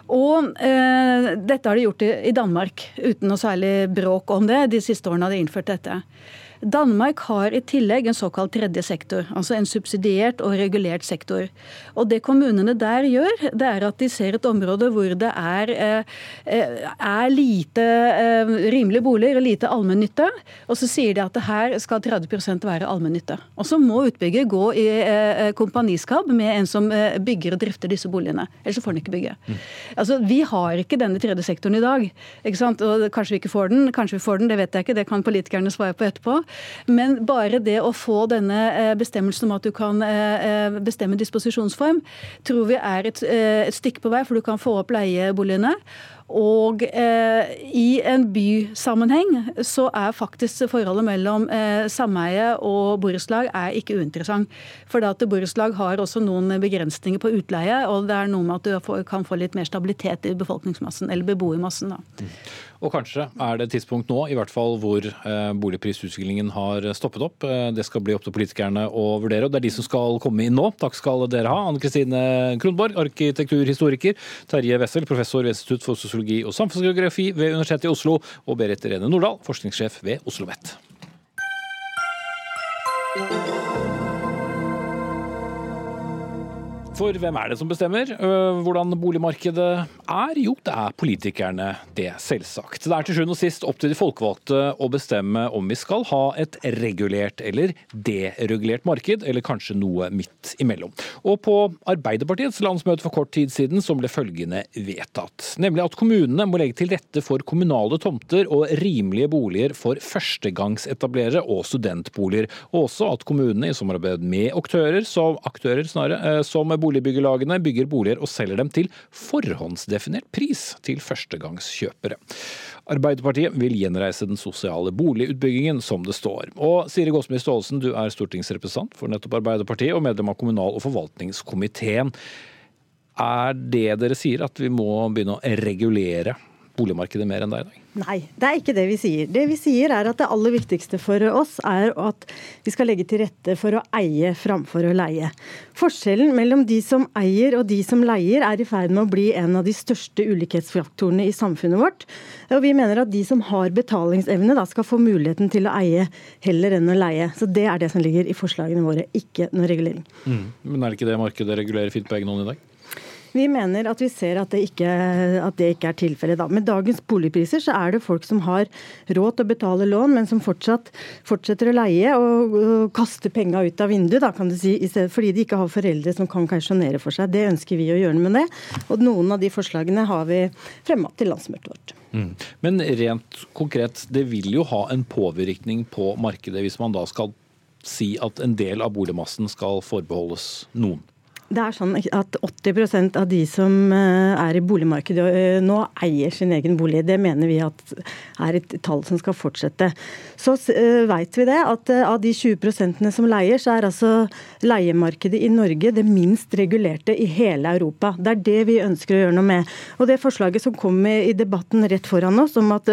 Og eh, dette har de gjort i, i Danmark, uten noe særlig bråk om det. De siste årene har de innført dette. Danmark har i tillegg en såkalt tredje sektor, altså en subsidiert og regulert sektor. Og det kommunene der gjør, det er at de ser et område hvor det er, eh, er lite eh, rimelige boliger og lite allmennytte, og så sier de at her skal 30% være allmennytte. Og så må utbygger gå i eh, kompaniskap med en som bygger og drifter disse boligene. Ellers får han ikke bygge. Mm. Altså, Vi har ikke denne tredje sektoren i dag. ikke sant? Og Kanskje vi ikke får den, kanskje vi får den, det vet jeg ikke, det kan politikerne svare på etterpå. Men bare det å få denne eh, bestemmelsen om at du kan eh, eh, bestemme disposisjonsform, tror vi er et, et stykke på vei, for du kan få opp leieboligene. Og eh, i en bysammenheng så er faktisk forholdet mellom eh, sameie og borettslag ikke uinteressant. For at borettslag har også noen begrensninger på utleie, og det er noe med at du kan få litt mer stabilitet i befolkningsmassen, eller beboermassen. da. Og kanskje er det et tidspunkt nå i hvert fall hvor eh, boligprisutviklingen har stoppet opp. Eh, det skal bli opp til politikerne å vurdere, og det er de som skal komme inn nå. Takk skal dere ha. Anne Kristine Kronborg, arkitekturhistoriker. Terje Wessel, professor ved Institutt for sosiologi og samfunnsgeografi ved Universitetet i Oslo. Og Berit Rene Nordahl, forskningssjef ved Oslo OsloMet. For hvem er det som bestemmer øh, hvordan boligmarkedet er? Jo, det er politikerne, det selvsagt. Det er til sjuende og sist opp til de folkevalgte å bestemme om vi skal ha et regulert eller deregulert marked, eller kanskje noe midt imellom. Og på Arbeiderpartiets landsmøte for kort tid siden så ble følgende vedtatt. Nemlig at kommunene må legge til rette for kommunale tomter og rimelige boliger for førstegangsetablerere og studentboliger. Og også at kommunene i samarbeid med aktører, som, aktører snarere, som som boligbyggelagene bygger boliger og selger dem til forhåndsdefinert pris til førstegangskjøpere. Arbeiderpartiet vil gjenreise den sosiale boligutbyggingen, som det står. Og Siri Gåsmyr Staalesen, du er stortingsrepresentant for nettopp Arbeiderpartiet og medlem av kommunal- og forvaltningskomiteen. Er det dere sier, at vi må begynne å regulere boligmarkedet mer enn det i dag? Nei, det er ikke det vi sier. Det vi sier er at det aller viktigste for oss er at vi skal legge til rette for å eie framfor å leie. Forskjellen mellom de som eier og de som leier er i ferd med å bli en av de største ulikhetsfaktorene i samfunnet vårt. Og vi mener at de som har betalingsevne da skal få muligheten til å eie heller enn å leie. Så det er det som ligger i forslagene våre, ikke noe regulering. Mm. Men er det ikke det markedet regulerer fint på egen hånd i dag? Vi mener at vi ser at det ikke, at det ikke er tilfellet. Med dagens boligpriser så er det folk som har råd til å betale lån, men som fortsatt fortsetter å leie og, og kaster penga ut av vinduet, da, kan du si, fordi de ikke har foreldre som kan kausjonere for seg. Det ønsker vi å gjøre noe med det. Og noen av de forslagene har vi fremma til landsmøtet vårt. Mm. Men rent konkret, det vil jo ha en påvirkning på markedet hvis man da skal si at en del av boligmassen skal forbeholdes noen? Det er sånn at 80% av de som eh, er i boligmarkedet eh, nå, eier sin egen bolig. Det mener vi at er et tall som skal fortsette. Så eh, vet vi det, at av de 20% som leier, så er altså leiemarkedet i Norge det minst regulerte i hele Europa. Det er det vi ønsker å gjøre noe med. Og det forslaget som kom i debatten rett foran oss, om at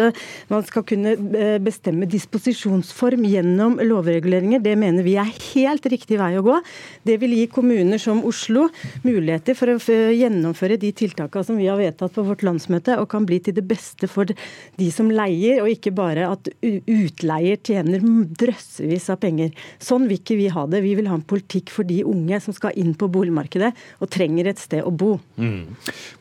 man skal kunne bestemme disposisjonsform gjennom lovreguleringer, det mener vi er helt riktig vei å gå. Det vil gi kommuner som Oslo Oslo muligheter for å gjennomføre de tiltakene som vi har vedtatt på vårt landsmøte, og kan bli til det beste for de som leier, og ikke bare at utleier tjener drøssevis av penger. Sånn vil ikke vi ha det. Vi vil ha en politikk for de unge som skal inn på boligmarkedet og trenger et sted å bo. Mm.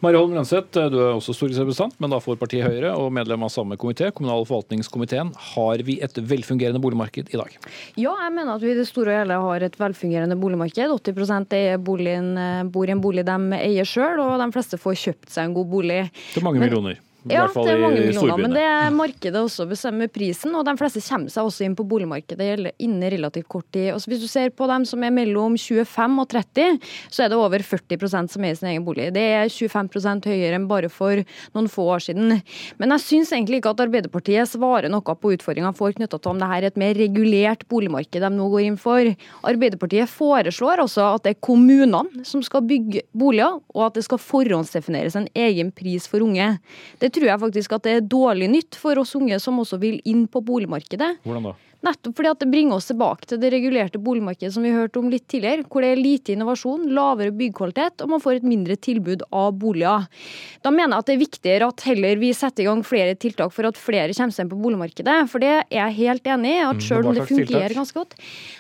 Mari Holm Lønseth, du er også stortingsrepresentant, men da for partiet Høyre og medlem av samme komité, kommunal- og forvaltningskomiteen. Har vi et velfungerende boligmarked i dag? Ja, jeg mener at vi i det store og hele har et velfungerende boligmarked. 80% er bolig boligen, eh, bor i en bolig de eier sjøl, og de fleste får kjøpt seg en god bolig. Til mange millioner? Ja, det er mange millioner, men det er markedet også bestemmer prisen. Og de fleste kommer seg også inn på boligmarkedet innen relativt kort tid. Også hvis du ser på dem som er mellom 25 og 30, så er det over 40% som er i sin egen bolig. Det er 25% høyere enn bare for noen få år siden. Men jeg syns egentlig ikke at Arbeiderpartiet svarer noe på utfordringene folk knytta til om det her er et mer regulert boligmarked de nå går inn for. Arbeiderpartiet foreslår også at det er kommunene som skal bygge boliger, og at det skal forhåndsdefineres en egen pris for unge. Det tror jeg faktisk at det er dårlig nytt for oss unge som også vil inn på boligmarkedet. Hvordan da? Nettopp fordi at det bringer oss tilbake til det regulerte boligmarkedet som vi hørte om litt tidligere, hvor det er lite innovasjon, lavere byggkvalitet, og man får et mindre tilbud av boliger. Da mener jeg at det er viktigere at heller vi setter i gang flere tiltak for at flere kommer seg inn på boligmarkedet. For det er jeg helt enig i, at mm, selv om det fungerer ganske godt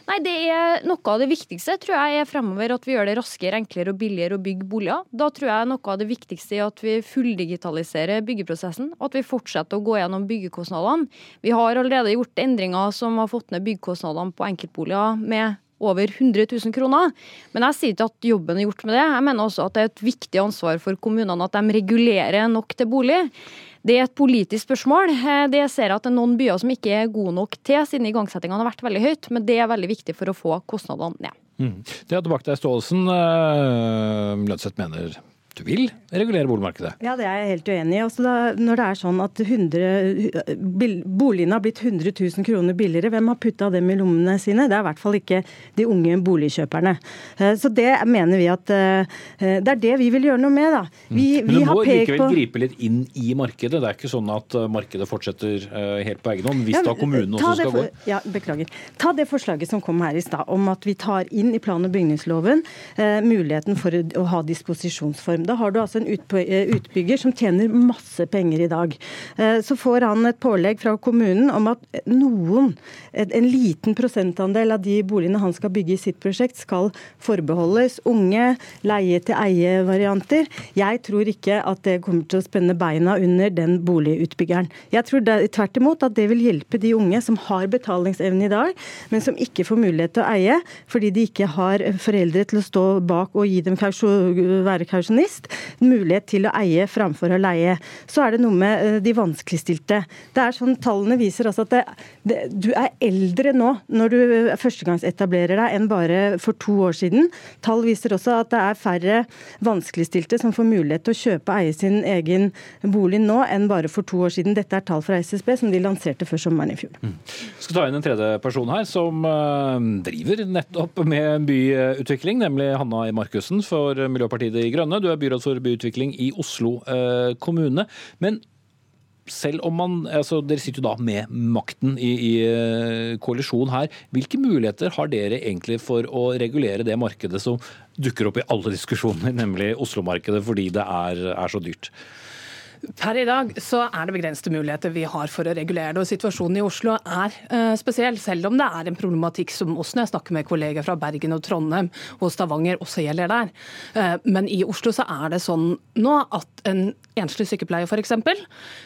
Nei, det er noe av det viktigste, tror jeg, er fremover at vi gjør det raskere, enklere og billigere å bygge boliger. Da tror jeg noe av det viktigste er at vi fulldigitaliserer byggeprosessen, og at vi fortsetter å gå gjennom byggekostnadene. Vi har allerede gjort endringer som som har fått ned byggkostnadene på enkeltboliger med over 100 000 kroner. Men jeg sier ikke at jobben er gjort med det. Jeg mener også at det er et viktig ansvar for kommunene at de regulerer nok til bolig. Det er et politisk spørsmål. Det ser jeg at det er noen byer som ikke er gode nok til, siden igangsettingene har vært veldig høyt. Men det er veldig viktig for å få kostnadene ned. Mm. Det er tilbake til Staalesen. Lønnseth mener du vil regulere boligmarkedet? Ja, det er jeg helt uenig i. Også da, når det er sånn at 100, boligene har blitt 100 000 kroner billigere, hvem har putta dem i lommene sine? Det er i hvert fall ikke de unge boligkjøperne. Eh, så det mener vi at eh, det er det vi vil gjøre noe med, da. Mm. Men du må likevel på... gripe litt inn i markedet. Det er ikke sånn at eh, markedet fortsetter helt på egen hånd, hvis ja, da kommunen også skal for... gå? Ja, beklager. Ta det forslaget som kom her i stad, om at vi tar inn i plan- og bygningsloven eh, muligheten for å ha disposisjonsform. Da har du altså en eh, utbygger som tjener masse penger i dag. Eh, så får han et pålegg fra kommunen om at noen, en liten prosentandel av de boligene han skal bygge i sitt prosjekt, skal forbeholdes unge, leie-til-eie-varianter. Jeg tror ikke at det kommer til å spenne beina under den boligutbyggeren. Jeg tror tvert imot at det vil hjelpe de unge som har betalingsevne i dag, men som ikke får mulighet til å eie fordi de ikke har foreldre til å stå bak og gi dem være kausjonist minst mulighet til å eie framfor å leie. Så er det noe med eh, de vanskeligstilte. Det er sånn, Tallene viser altså at det, det, du er eldre nå når du førstegangsetablerer deg enn bare for to år siden. Tall viser også at det er færre vanskeligstilte som får mulighet til å kjøpe og eie sin egen bolig nå enn bare for to år siden. Dette er tall fra SSB som de lanserte før sommeren i fjor. Mm. skal ta inn en tredje person her som uh, driver nettopp med byutvikling, nemlig Hanna i Markussen for Miljøpartiet De Grønne. Du er byråd for byutvikling i Oslo eh, kommune. Men selv om man, altså Dere sitter jo da med makten i, i eh, koalisjon her. Hvilke muligheter har dere egentlig for å regulere det markedet som dukker opp i alle diskusjoner, nemlig Oslo-markedet, fordi det er, er så dyrt? Per i dag så er det begrensede muligheter vi har for å regulere det. og Situasjonen i Oslo er uh, spesiell, selv om det er en problematikk som også når jeg snakker med kolleger fra Bergen og Trondheim og Stavanger, også gjelder der. Uh, men i Oslo så er det sånn nå at en enslig sykepleier f.eks.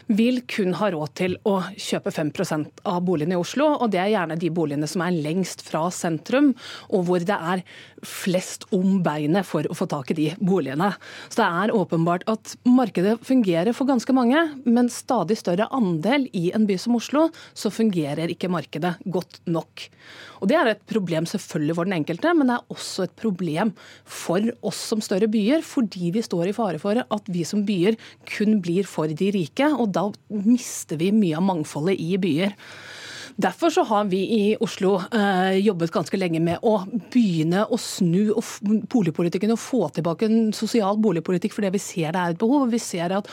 vil kun ha råd til å kjøpe 5% av boligene i Oslo. og Det er gjerne de boligene som er lengst fra sentrum, og hvor det er flest om beinet for å få tak i de boligene. Så det er åpenbart at markedet fungerer for ganske mange, men stadig større andel i en by som Oslo, så fungerer ikke markedet godt nok. Og Det er et problem selvfølgelig for den enkelte, men det er også et problem for oss som større byer, fordi vi står i fare for at vi som byer kun blir for de rike, og da mister vi mye av mangfoldet i byer. Derfor så har vi i Oslo eh, jobbet ganske lenge med å begynne å snu boligpolitikken og få tilbake en sosial boligpolitikk, fordi vi ser det er et behov. Vi ser at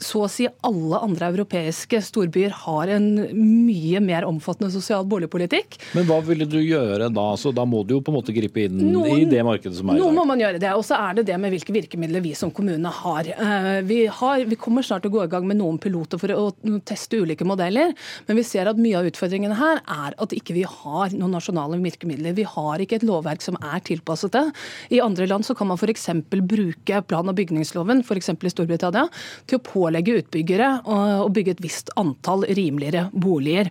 så å si alle andre europeiske storbyer har en mye mer omfattende sosial boligpolitikk. Men hva ville du gjøre da? Så da må du jo på en måte gripe inn noen, i det markedet som er i dag. Nå må man gjøre det. Og så er det det med hvilke virkemidler vi som kommune har. Eh, vi, har. vi kommer snart til å gå i gang med noen piloter for å teste ulike modeller, men vi ser at mye av utfordringen utfordringene her er at ikke vi har noen nasjonale virkemidler. Vi har ikke et lovverk som er tilpasset det. I andre land så kan man f.eks. bruke plan- og bygningsloven, f.eks. i Storbritannia, til å pålegge utbyggere å bygge et visst antall rimeligere boliger.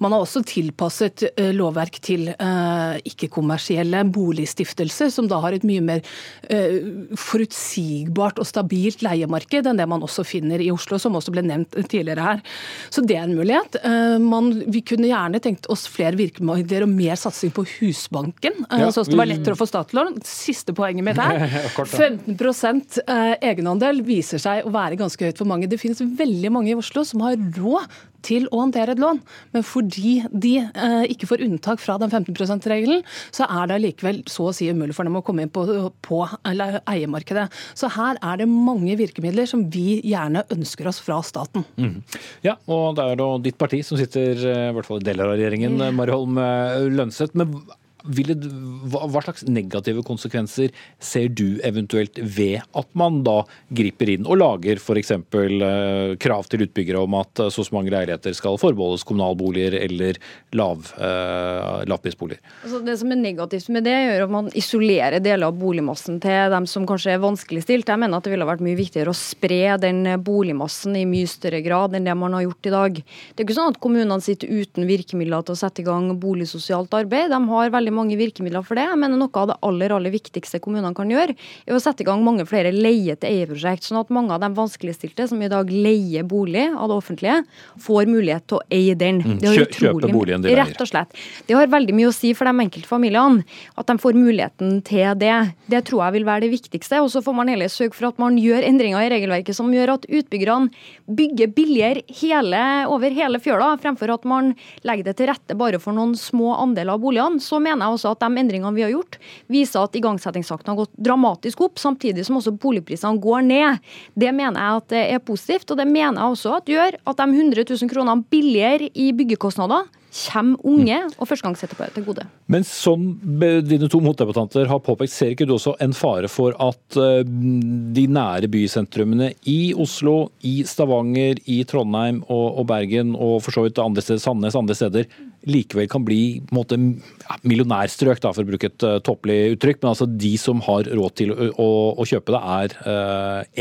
Man har også tilpasset eh, lovverk til eh, ikke-kommersielle boligstiftelser, som da har et mye mer eh, forutsigbart og stabilt leiemarked enn det man også finner i Oslo, som også ble nevnt tidligere her. Så det er en mulighet. Man, vi kunne gjerne tenkt oss flere virkemidler og mer satsing på Husbanken, eh, ja, Så det var lettere å få statslån. Siste poenget mitt her. 15 eh, egenandel viser seg å være ganske høyt for mange. Det finnes veldig mange i Oslo som har råd til å håndtere et lån, men fordi de eh, ikke får unntak fra den 15 %-regelen, så er det likevel så å si umulig for dem å komme inn på, på eiemarkedet. Så her er det mange virkemidler som vi gjerne ønsker oss fra staten. Mm. Ja, og det er da ditt parti som sitter eh, i hvert fall i deler av regjeringen, Mariholm eh, Lønseth. Men hva slags negative konsekvenser ser du eventuelt ved at man da griper inn og lager f.eks. Eh, krav til utbyggere om at så så mange leiligheter skal forbeholdes kommunalboliger eller lav, eh, lavprisboliger? Altså det som er negativt med det, gjør at man isolerer deler av boligmassen til dem som kanskje er vanskeligstilt. Jeg mener at det ville vært mye viktigere å spre den boligmassen i mye større grad enn det man har gjort i dag. Det er ikke sånn at kommunene sitter uten virkemidler til å sette i gang boligsosialt arbeid. De har veldig veldig mange virkemidler for det. Jeg mener Noe av det aller aller viktigste kommunene kan gjøre, er å sette i gang mange flere leie-til-eie-prosjekt. Sånn at mange av de vanskeligstilte som i dag leier bolig av det offentlige, får mulighet til å eie den. Mm, kjøpe boligen de leier. Rett og slett. Det har veldig mye å si for de enkelte familiene at de får muligheten til det. Det tror jeg vil være det viktigste. Og så får man heller sørge for at man gjør endringer i regelverket som gjør at utbyggerne bygger billigere hele, over hele fjøla, fremfor at man legger det til rette bare for noen små andeler av boligene. Så mener jeg også at de endringene vi har gjort, viser at igangsettingstakten har gått dramatisk opp, samtidig som også boligprisene går ned. Det mener jeg at det er positivt, og det mener jeg også at gjør at de 100 000 kronene billigere i byggekostnader kommer unge og førstegangsetterpåere til gode. Men som dine to motdebattanter har påpekt, ser ikke du også en fare for at eh, de nære bysentrumene i Oslo, i Stavanger, i Trondheim og, Bergen og for så vidt andre steder, Sandnes andre steder, likevel kan bli måte, millionærstrøk, da, for å bruke et topplig uttrykk. Men altså de som har råd til å, å, å kjøpe det, er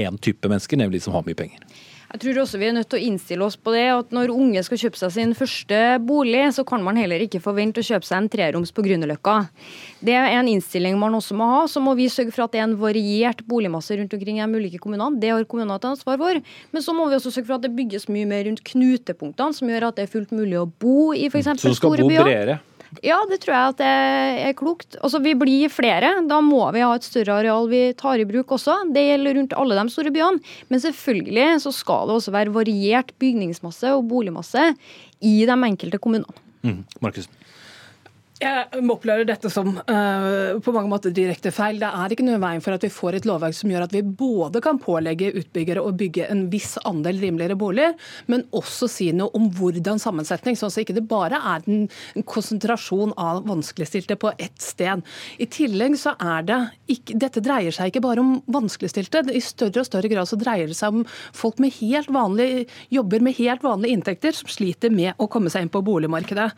én uh, type mennesker, nemlig de som har mye penger. Jeg tror også vi er nødt til å innstille oss på det at når unge skal kjøpe seg sin første bolig, så kan man heller ikke forvente å kjøpe seg en treroms på Grünerløkka. Det er en innstilling man også må ha. Så må vi sørge for at det er en variert boligmasse rundt omkring i de ulike kommunene. Det har kommunene et ansvar for. Men så må vi også sørge for at det bygges mye mer rundt knutepunktene, som gjør at det er fullt mulig å bo i f.eks. store byer. Du skal bo bredere? Ja, det tror jeg at det er klokt. Altså, Vi blir flere. Da må vi ha et større areal vi tar i bruk også. Det gjelder rundt alle de store byene. Men selvfølgelig så skal det også være variert bygningsmasse og boligmasse i de enkelte kommunene. Mm. Markusen. Jeg opplever dette som uh, på mange måter direkte feil. Det er ikke noe veien for at vi får et lovverk som gjør at vi både kan pålegge utbyggere å bygge en viss andel rimeligere boliger, men også si noe om hvordan sammensetning, sånn at ikke det bare er en konsentrasjon av vanskeligstilte på ett sted. I tillegg så er det ikke, Dette dreier seg ikke bare om vanskeligstilte. I større og større grad så dreier det seg om folk med helt vanlige jobber med helt vanlige inntekter som sliter med å komme seg inn på boligmarkedet.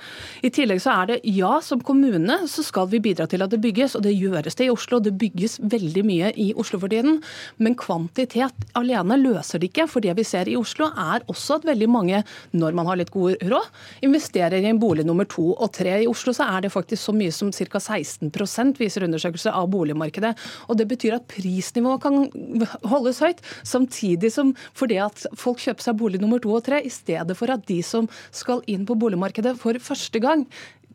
I tillegg så er det ja, så som kommune så skal vi bidra til at det bygges, og det gjøres det i Oslo. Det bygges veldig mye i Oslo for tiden. Men kvantitet alene løser det ikke. For det vi ser i Oslo, er også at veldig mange, når man har litt god råd, investerer i en bolig nummer to og tre. I Oslo så er det faktisk så mye som ca. 16 viser undersøkelser av boligmarkedet. Og det betyr at prisnivået kan holdes høyt, samtidig som fordi at folk kjøper seg bolig nummer to og tre, i stedet for at de som skal inn på boligmarkedet for første gang,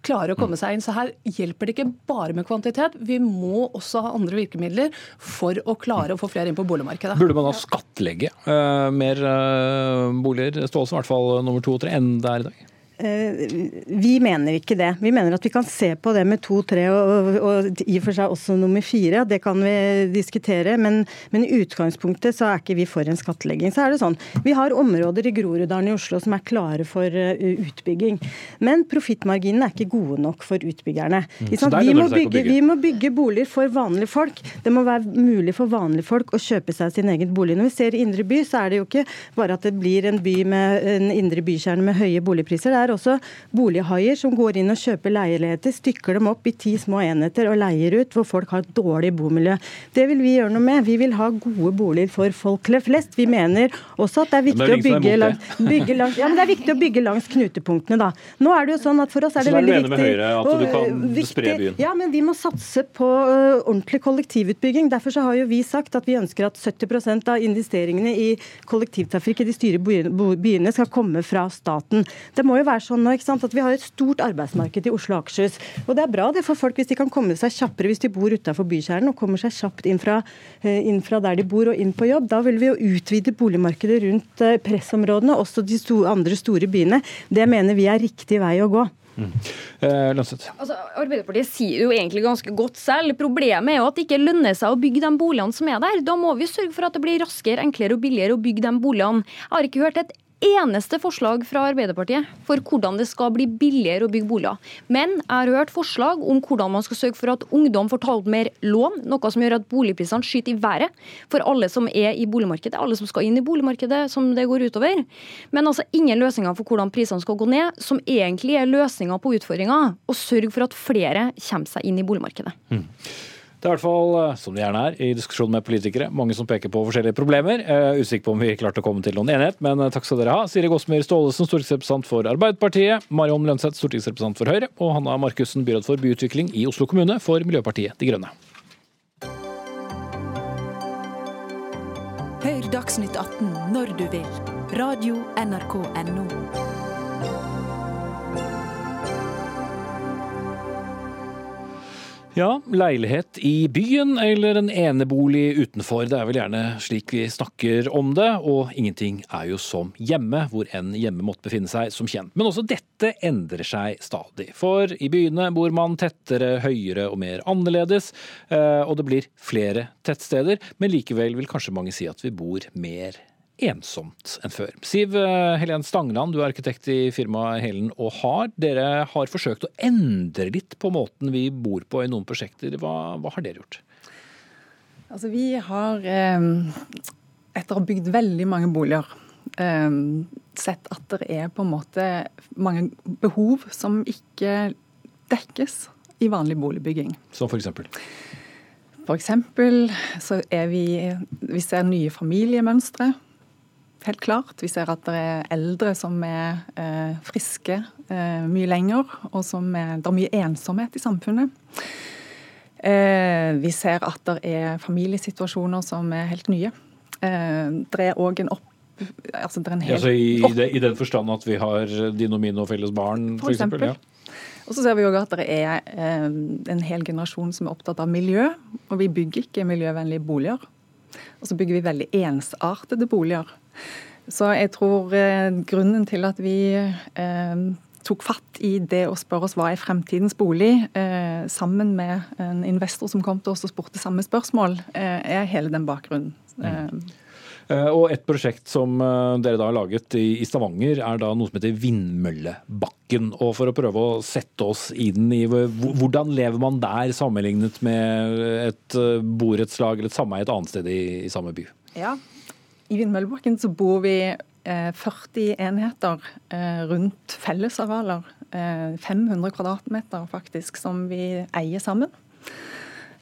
klare å komme seg inn. Så her hjelper det ikke bare med kvantitet. Vi må også ha andre virkemidler for å klare å få flere inn på boligmarkedet. Burde man da skattlegge uh, mer uh, boliger, Stålsen, i hvert fall nummer to og tre, enn det er i dag? Eh, vi mener ikke det. Vi mener at vi kan se på det med to, tre og, og, i og for seg også nummer fire. Det kan vi diskutere. Men, men, i utgangspunktet så er ikke vi for en skattlegging. Så er det sånn, Vi har områder i Groruddalen i Oslo som er klare for uh, utbygging. Men profittmarginene er ikke gode nok for utbyggerne. Mm. Vi, må bygge, vi, må bygge, boliger for vanlige folk. Det må være mulig for vanlige folk å kjøpe seg sin egen bolig. Når vi ser indre by, så er det jo ikke bare at det blir en by med en indre bykjerne med høye boligpriser. det er er også bolighaier som går inn og kjøper leiligheter, stykker dem opp i ti små enheter og leier ut, hvor folk har et dårlig bomiljø. Det vil vi gjøre noe med. Vi vil ha gode boliger for folk flest. Vi mener også at det er viktig, det er å, bygge langs, bygge langs, ja, det er viktig å bygge langs knutepunktene. da. Nå er det jo sånn at For oss er det veldig viktig med Høyre, at du kan viktig, spre byen. Ja, men vi må satse på uh, ordentlig kollektivutbygging. Derfor så har jo vi sagt at vi ønsker at 70% av investeringene i kollektivtrafikk i de styre byene skal komme fra staten. Det må jo være er sånn nå, ikke sant, at Vi har et stort arbeidsmarked i Oslo og Akershus. Og det er bra det for folk hvis de kan komme seg kjappere hvis de bor utafor bykjernen og kommer seg kjapt inn fra, eh, inn fra, der de bor og inn på jobb. Da vil vi jo utvide boligmarkedet rundt eh, pressområdene, også de store, andre store byene. Det mener vi er riktig vei å gå. Mm. Eh, altså, Arbeiderpartiet sier jo egentlig ganske godt selv. Problemet er jo at det ikke lønner seg å bygge de boligene som er der. Da må vi sørge for at det blir raskere, enklere og billigere å bygge de boligene. Jeg har ikke hørt et eneste forslag fra Arbeiderpartiet for hvordan det skal bli billigere å bygge boliger. Men jeg har hørt forslag om hvordan man skal sørge for at ungdom får ta opp mer lån, noe som gjør at boligprisene skyter i været for alle som er i boligmarkedet, alle som skal inn i boligmarkedet som det går utover. Men altså ingen løsninger for hvordan prisene skal gå ned, som egentlig er løsninga på utfordringa, og sørge for at flere kommer seg inn i boligmarkedet. Mm. Det er i hvert fall, eh, som det gjerne er, i diskusjon med politikere, mange som peker på forskjellige problemer. Uh, usikker på om vi klarte å komme til noen enighet, men uh, takk skal dere ha. Siri Gåsmyr Staalesen, stortingsrepresentant for Arbeiderpartiet. Marion Lønseth, stortingsrepresentant for Høyre. Og Hanna Markussen, byråd for byutvikling i Oslo kommune for Miljøpartiet De Grønne. Hør Dagsnytt 18 når du vil. Radio NRK Radio.nrk.no. Ja, leilighet i byen eller en enebolig utenfor. Det er vel gjerne slik vi snakker om det. Og ingenting er jo som hjemme, hvor enn hjemme måtte befinne seg, som kjent. Men også dette endrer seg stadig. For i byene bor man tettere, høyere og mer annerledes. Eh, og det blir flere tettsteder, men likevel vil kanskje mange si at vi bor mer ensomt enn før. Siv eh, Helen Stangland, du er arkitekt i firmaet Helen og Har. Dere har forsøkt å endre litt på måten vi bor på i noen prosjekter. Hva, hva har dere gjort? Altså, vi har, eh, etter å ha bygd veldig mange boliger, eh, sett at det er på en måte mange behov som ikke dekkes i vanlig boligbygging. Som? For eksempel så er vi Vi ser nye familiemønstre helt klart. Vi ser at det er eldre som er eh, friske eh, mye lenger, og som er, det er mye ensomhet i samfunnet. Eh, vi ser at det er familiesituasjoner som er helt nye. Eh, det er òg en opp... Altså, det er en hel, altså i, opp... i, den forstand at vi har din og min og felles barn, f.eks.? For eksempel, ja. Og så ser vi også at det er eh, en hel generasjon som er opptatt av miljø. Og vi bygger ikke miljøvennlige boliger. Og så bygger vi veldig ensartede boliger. Så jeg tror eh, grunnen til at vi eh, tok fatt i det å spørre oss hva er fremtidens bolig, eh, sammen med en investor som kom til oss og spurte samme spørsmål, er hele den bakgrunnen. Mm. Eh, og et prosjekt som dere da har laget i Stavanger, er da noe som heter Vindmøllebakken. Og for å prøve å sette oss inn i hvordan lever man der sammenlignet med et borettslag eller et sameie et annet sted i samme by? Ja, i Vindmøllebakken så bor vi 40 eh, enheter eh, rundt fellesarealer. 500 eh, kvadratmeter faktisk, som vi eier sammen.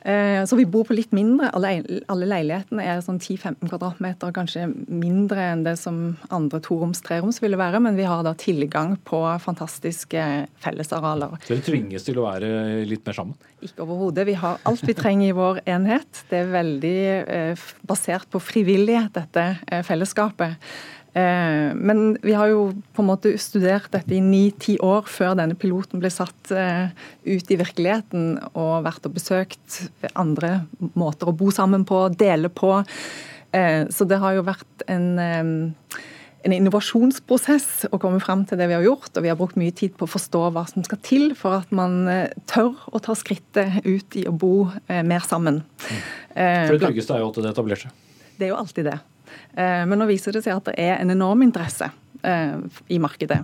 Eh, så vi bor på litt mindre. Alle, leilighetene er sånn 10-15 kvadratmeter, kanskje mindre enn det som andre toroms, treroms ville være, men vi har da tilgang på fantastiske fellesarealer. Så dere tvinges til å være litt mer sammen? Ikke overhodet. Vi har alt vi trenger i vår enhet. Det er veldig eh, basert på frivillighet, dette eh, fellesskapet. Eh, men vi har jo på en måte studert dette i ni-ti år før denne piloten ble satt eh, ut i virkeligheten, og vært og besøkt andre måter å bo sammen på, dele på. Eh, så det har jo vært en, en innovasjonsprosess å komme fram til det vi har gjort, og vi har brukt mye tid på å forstå hva som skal til for at man tør å ta skrittet ut i å bo mer sammen. Mm. For det tryggeste er jo at det etablerer seg. Det er jo alltid det. Eh, men nå viser det seg at det er en enorm interesse eh, i markedet.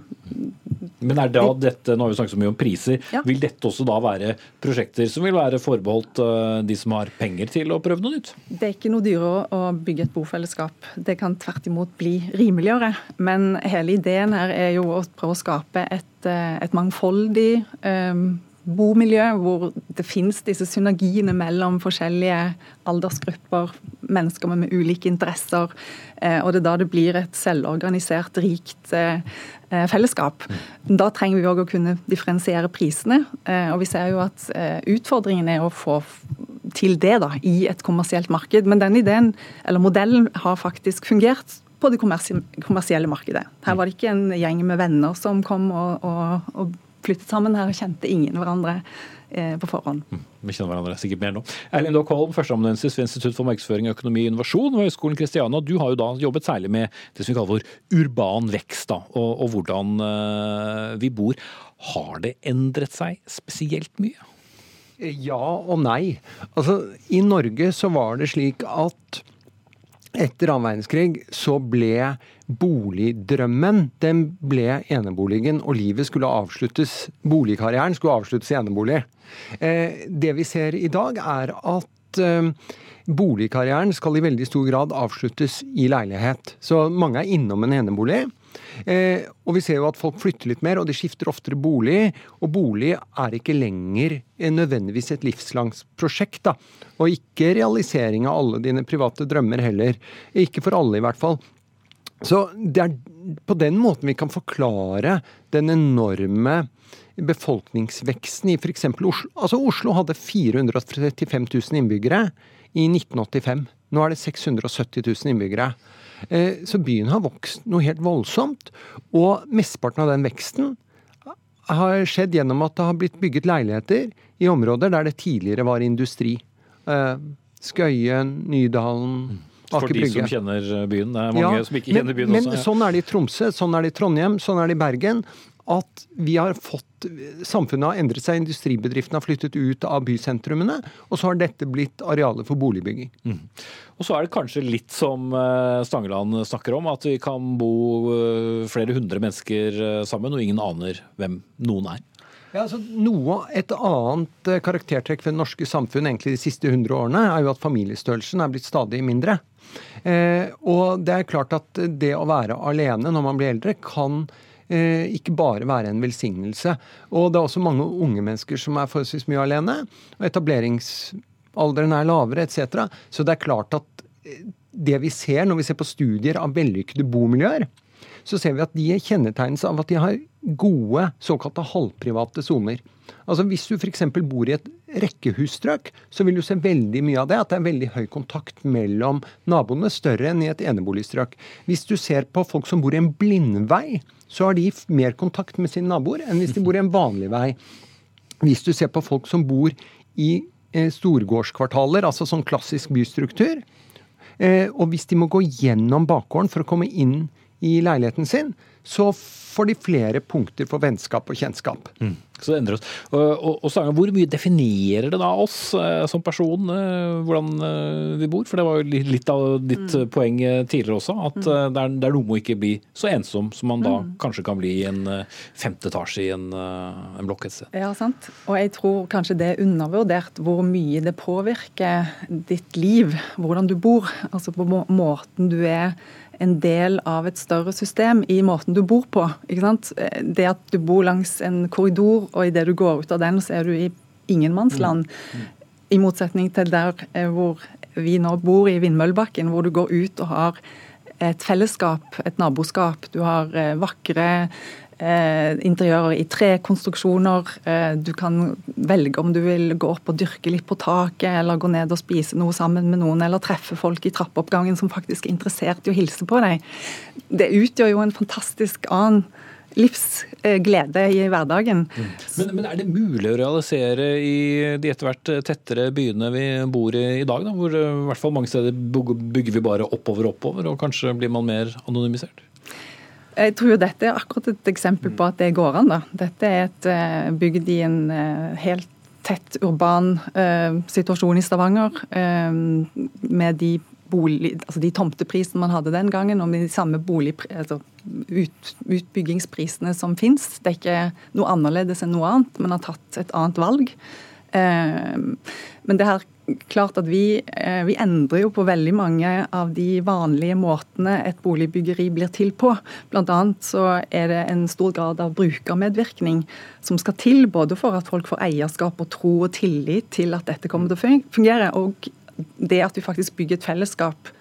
Men er da dette, nå har vi snakket så mye om priser, ja. vil dette også da være prosjekter som vil være forbeholdt eh, de som har penger til å prøve noe nytt? Det er ikke noe dyrere å bygge et bofellesskap. Det kan tvert imot bli rimeligere. Men hele ideen her er jo å prøve å skape et, et mangfoldig um, bomiljø hvor det finnes disse synergiene mellom forskjellige aldersgrupper, mennesker med, ulike interesser. Eh, og det er da det blir et selvorganisert, rikt eh, eh fellesskap. Da trenger vi òg å kunne differensiere prisene. Og vi ser jo at utfordringen er å få til det da, i et kommersielt marked. Men den ideen, eller modellen, har faktisk fungert på det kommersielle markedet. Her var det ikke en gjeng med venner som kom og, og, og flyttet sammen. Her og kjente ingen hverandre eh, på forhånd. Mm, vi kjenner hverandre sikkert mer nå. Erlend Dock Holm, førsteamanuensis ved Institutt for markedsføring, økonomi og innovasjon ved Høgskolen Kristiania. Du har jo da jobbet særlig med det som vi kaller for urban vekst, da, og, og hvordan eh, vi bor. Har det endret seg spesielt mye? Ja og nei. Altså, I Norge så var det slik at etter annen verdenskrig så ble boligdrømmen den ble eneboligen, og livet skulle avsluttes, boligkarrieren skulle avsluttes i enebolig. Eh, det vi ser i dag, er at eh, boligkarrieren skal i veldig stor grad avsluttes i leilighet. Så mange er innom en enebolig. Eh, og vi ser jo at folk flytter litt mer, og de skifter oftere bolig. Og bolig er ikke lenger nødvendigvis et livslangt prosjekt. da. Og ikke realisering av alle dine private drømmer heller. Ikke for alle, i hvert fall. Så det er på den måten vi kan forklare den enorme befolkningsveksten i f.eks. Oslo. Altså Oslo hadde 435 000 innbyggere i 1985. Nå er det 670 000 innbyggere. Eh, så byen har vokst noe helt voldsomt. Og mesteparten av den veksten har skjedd gjennom at det har blitt bygget leiligheter i områder der det tidligere var industri. Eh, Skøyen, Nydalen, Aker Brygge. For de som kjenner byen. Det er mange ja, som ikke kjenner byen men, også. Men sånn er det i Tromsø, sånn er det i Trondheim, sånn er det i Bergen at vi har fått Samfunnet har endret seg, industribedriftene har flyttet ut av bysentrumene, og så har dette blitt arealet for boligbygging. Mm. Og så er det kanskje litt som eh, Stangeland snakker om, at vi kan bo eh, flere hundre mennesker eh, sammen, og ingen aner hvem noen er. Ja, altså noe, Et annet karaktertrekk ved det norske samfunn egentlig de siste hundre årene er jo at familiestørrelsen er blitt stadig mindre. Eh, og det er klart at det å være alene når man blir eldre, kan Eh, ikke bare være en velsignelse. Og det er også mange unge mennesker som er forholdsvis mye alene. og Etableringsalderen er lavere etc. Så det er klart at eh, det vi ser når vi ser på studier av vellykkede bomiljøer, så ser vi at de kjennetegnes av at de har gode såkalte halvprivate soner. Altså Hvis du f.eks. bor i et rekkehusstrøk, så vil du se veldig mye av det. At det er veldig høy kontakt mellom naboene, større enn i et eneboligstrøk. Hvis du ser på folk som bor i en blindvei, så har de mer kontakt med sine naboer enn hvis de bor i en vanlig vei. Hvis du ser på folk som bor i eh, storgårdskvartaler, altså sånn klassisk bystruktur, eh, og hvis de må gå gjennom bakgården for å komme inn i leiligheten sin, så får de flere punkter for vennskap og kjennskap. Mm. Så det endrer oss. Og, og, og Hvor mye definerer det da oss eh, som person, eh, hvordan eh, vi bor? For det var jo litt av ditt mm. poeng tidligere også, at mm. det, er, det, er, noe med å ikke bli så ensom som man da mm. kanskje kan bli i en femte etasje i en, en blokk et sted. Ja, sant. Og jeg tror kanskje det er undervurdert hvor mye det påvirker ditt liv, hvordan du bor. Altså på måten du er en del av et større system i måten du bor på. Det at du bor langs en korridor, og idet du går ut av den, så er du i ingenmannsland. I motsetning til der eh, hvor vi nå bor, i Vindmøllebakken, hvor du går ut og har et fellesskap, et naboskap. Du har eh, vakre eh, interiører i tre konstruksjoner. Eh, du kan velge om du vil gå opp og dyrke litt på taket, eller gå ned og spise noe sammen med noen, eller treffe folk i trappeoppgangen som faktisk er interessert i å hilse på deg. Det utgjør jo en fantastisk annen livsglede i hverdagen. Mm. Men, men, er det mulig å realisere i de etter hvert tettere byene vi bor i i dag? Da, hvor i hvert fall mange steder bygger vi bare oppover og oppover, og kanskje blir man mer anonymisert? Jeg tror jo dette er akkurat et eksempel på at det går an. da. Dette er et uh, bygd i en uh, helt tett urban uh, situasjon i Stavanger. med de, bolig, altså de tomteprisene man hadde den gangen, og med de samme bolig, altså ut, utbyggingsprisene som fins. Det er ikke noe annerledes enn noe annet. Man har tatt et annet valg. Men det her klart at vi, eh, vi, endrer jo på veldig mange av de vanlige måtene et boligbyggeri blir til på. Annet så er det en stor grad av brukermedvirkning som skal til, både for at folk får eierskap og tro og tillit til at dette kommer til å fungere, og det at vi faktisk bygger et fellesskap.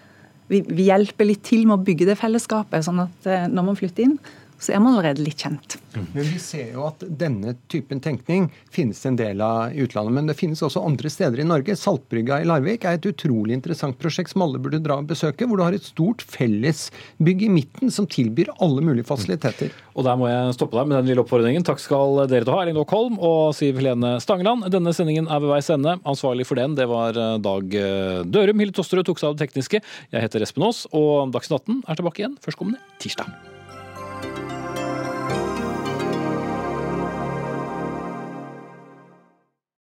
Vi, vi hjelper litt til med å bygge det fellesskapet, sånn at eh, når man flytter inn, så er man allerede litt kjent. Men vi ser jo at denne typen tenkning finnes en del av i utlandet. Men det finnes også andre steder i Norge. Saltbrygga i Larvik er et utrolig interessant prosjekt som alle burde dra og besøke. Hvor du har et stort fellesbygg i midten som tilbyr alle mulige fasiliteter. Og der må jeg stoppe deg med den lille oppfordringen. Takk skal dere to ha, Erling Dock Holm og Siv Helene Stangeland. Denne sendingen er ved veis ende. Ansvarlig for den, det var eh, Dag eh, Dørum. Hilde Tosterud tok seg av det tekniske. Jeg heter Espen Aas, og Dagsnytt 18 er tilbake igjen førstkommende tirsdag.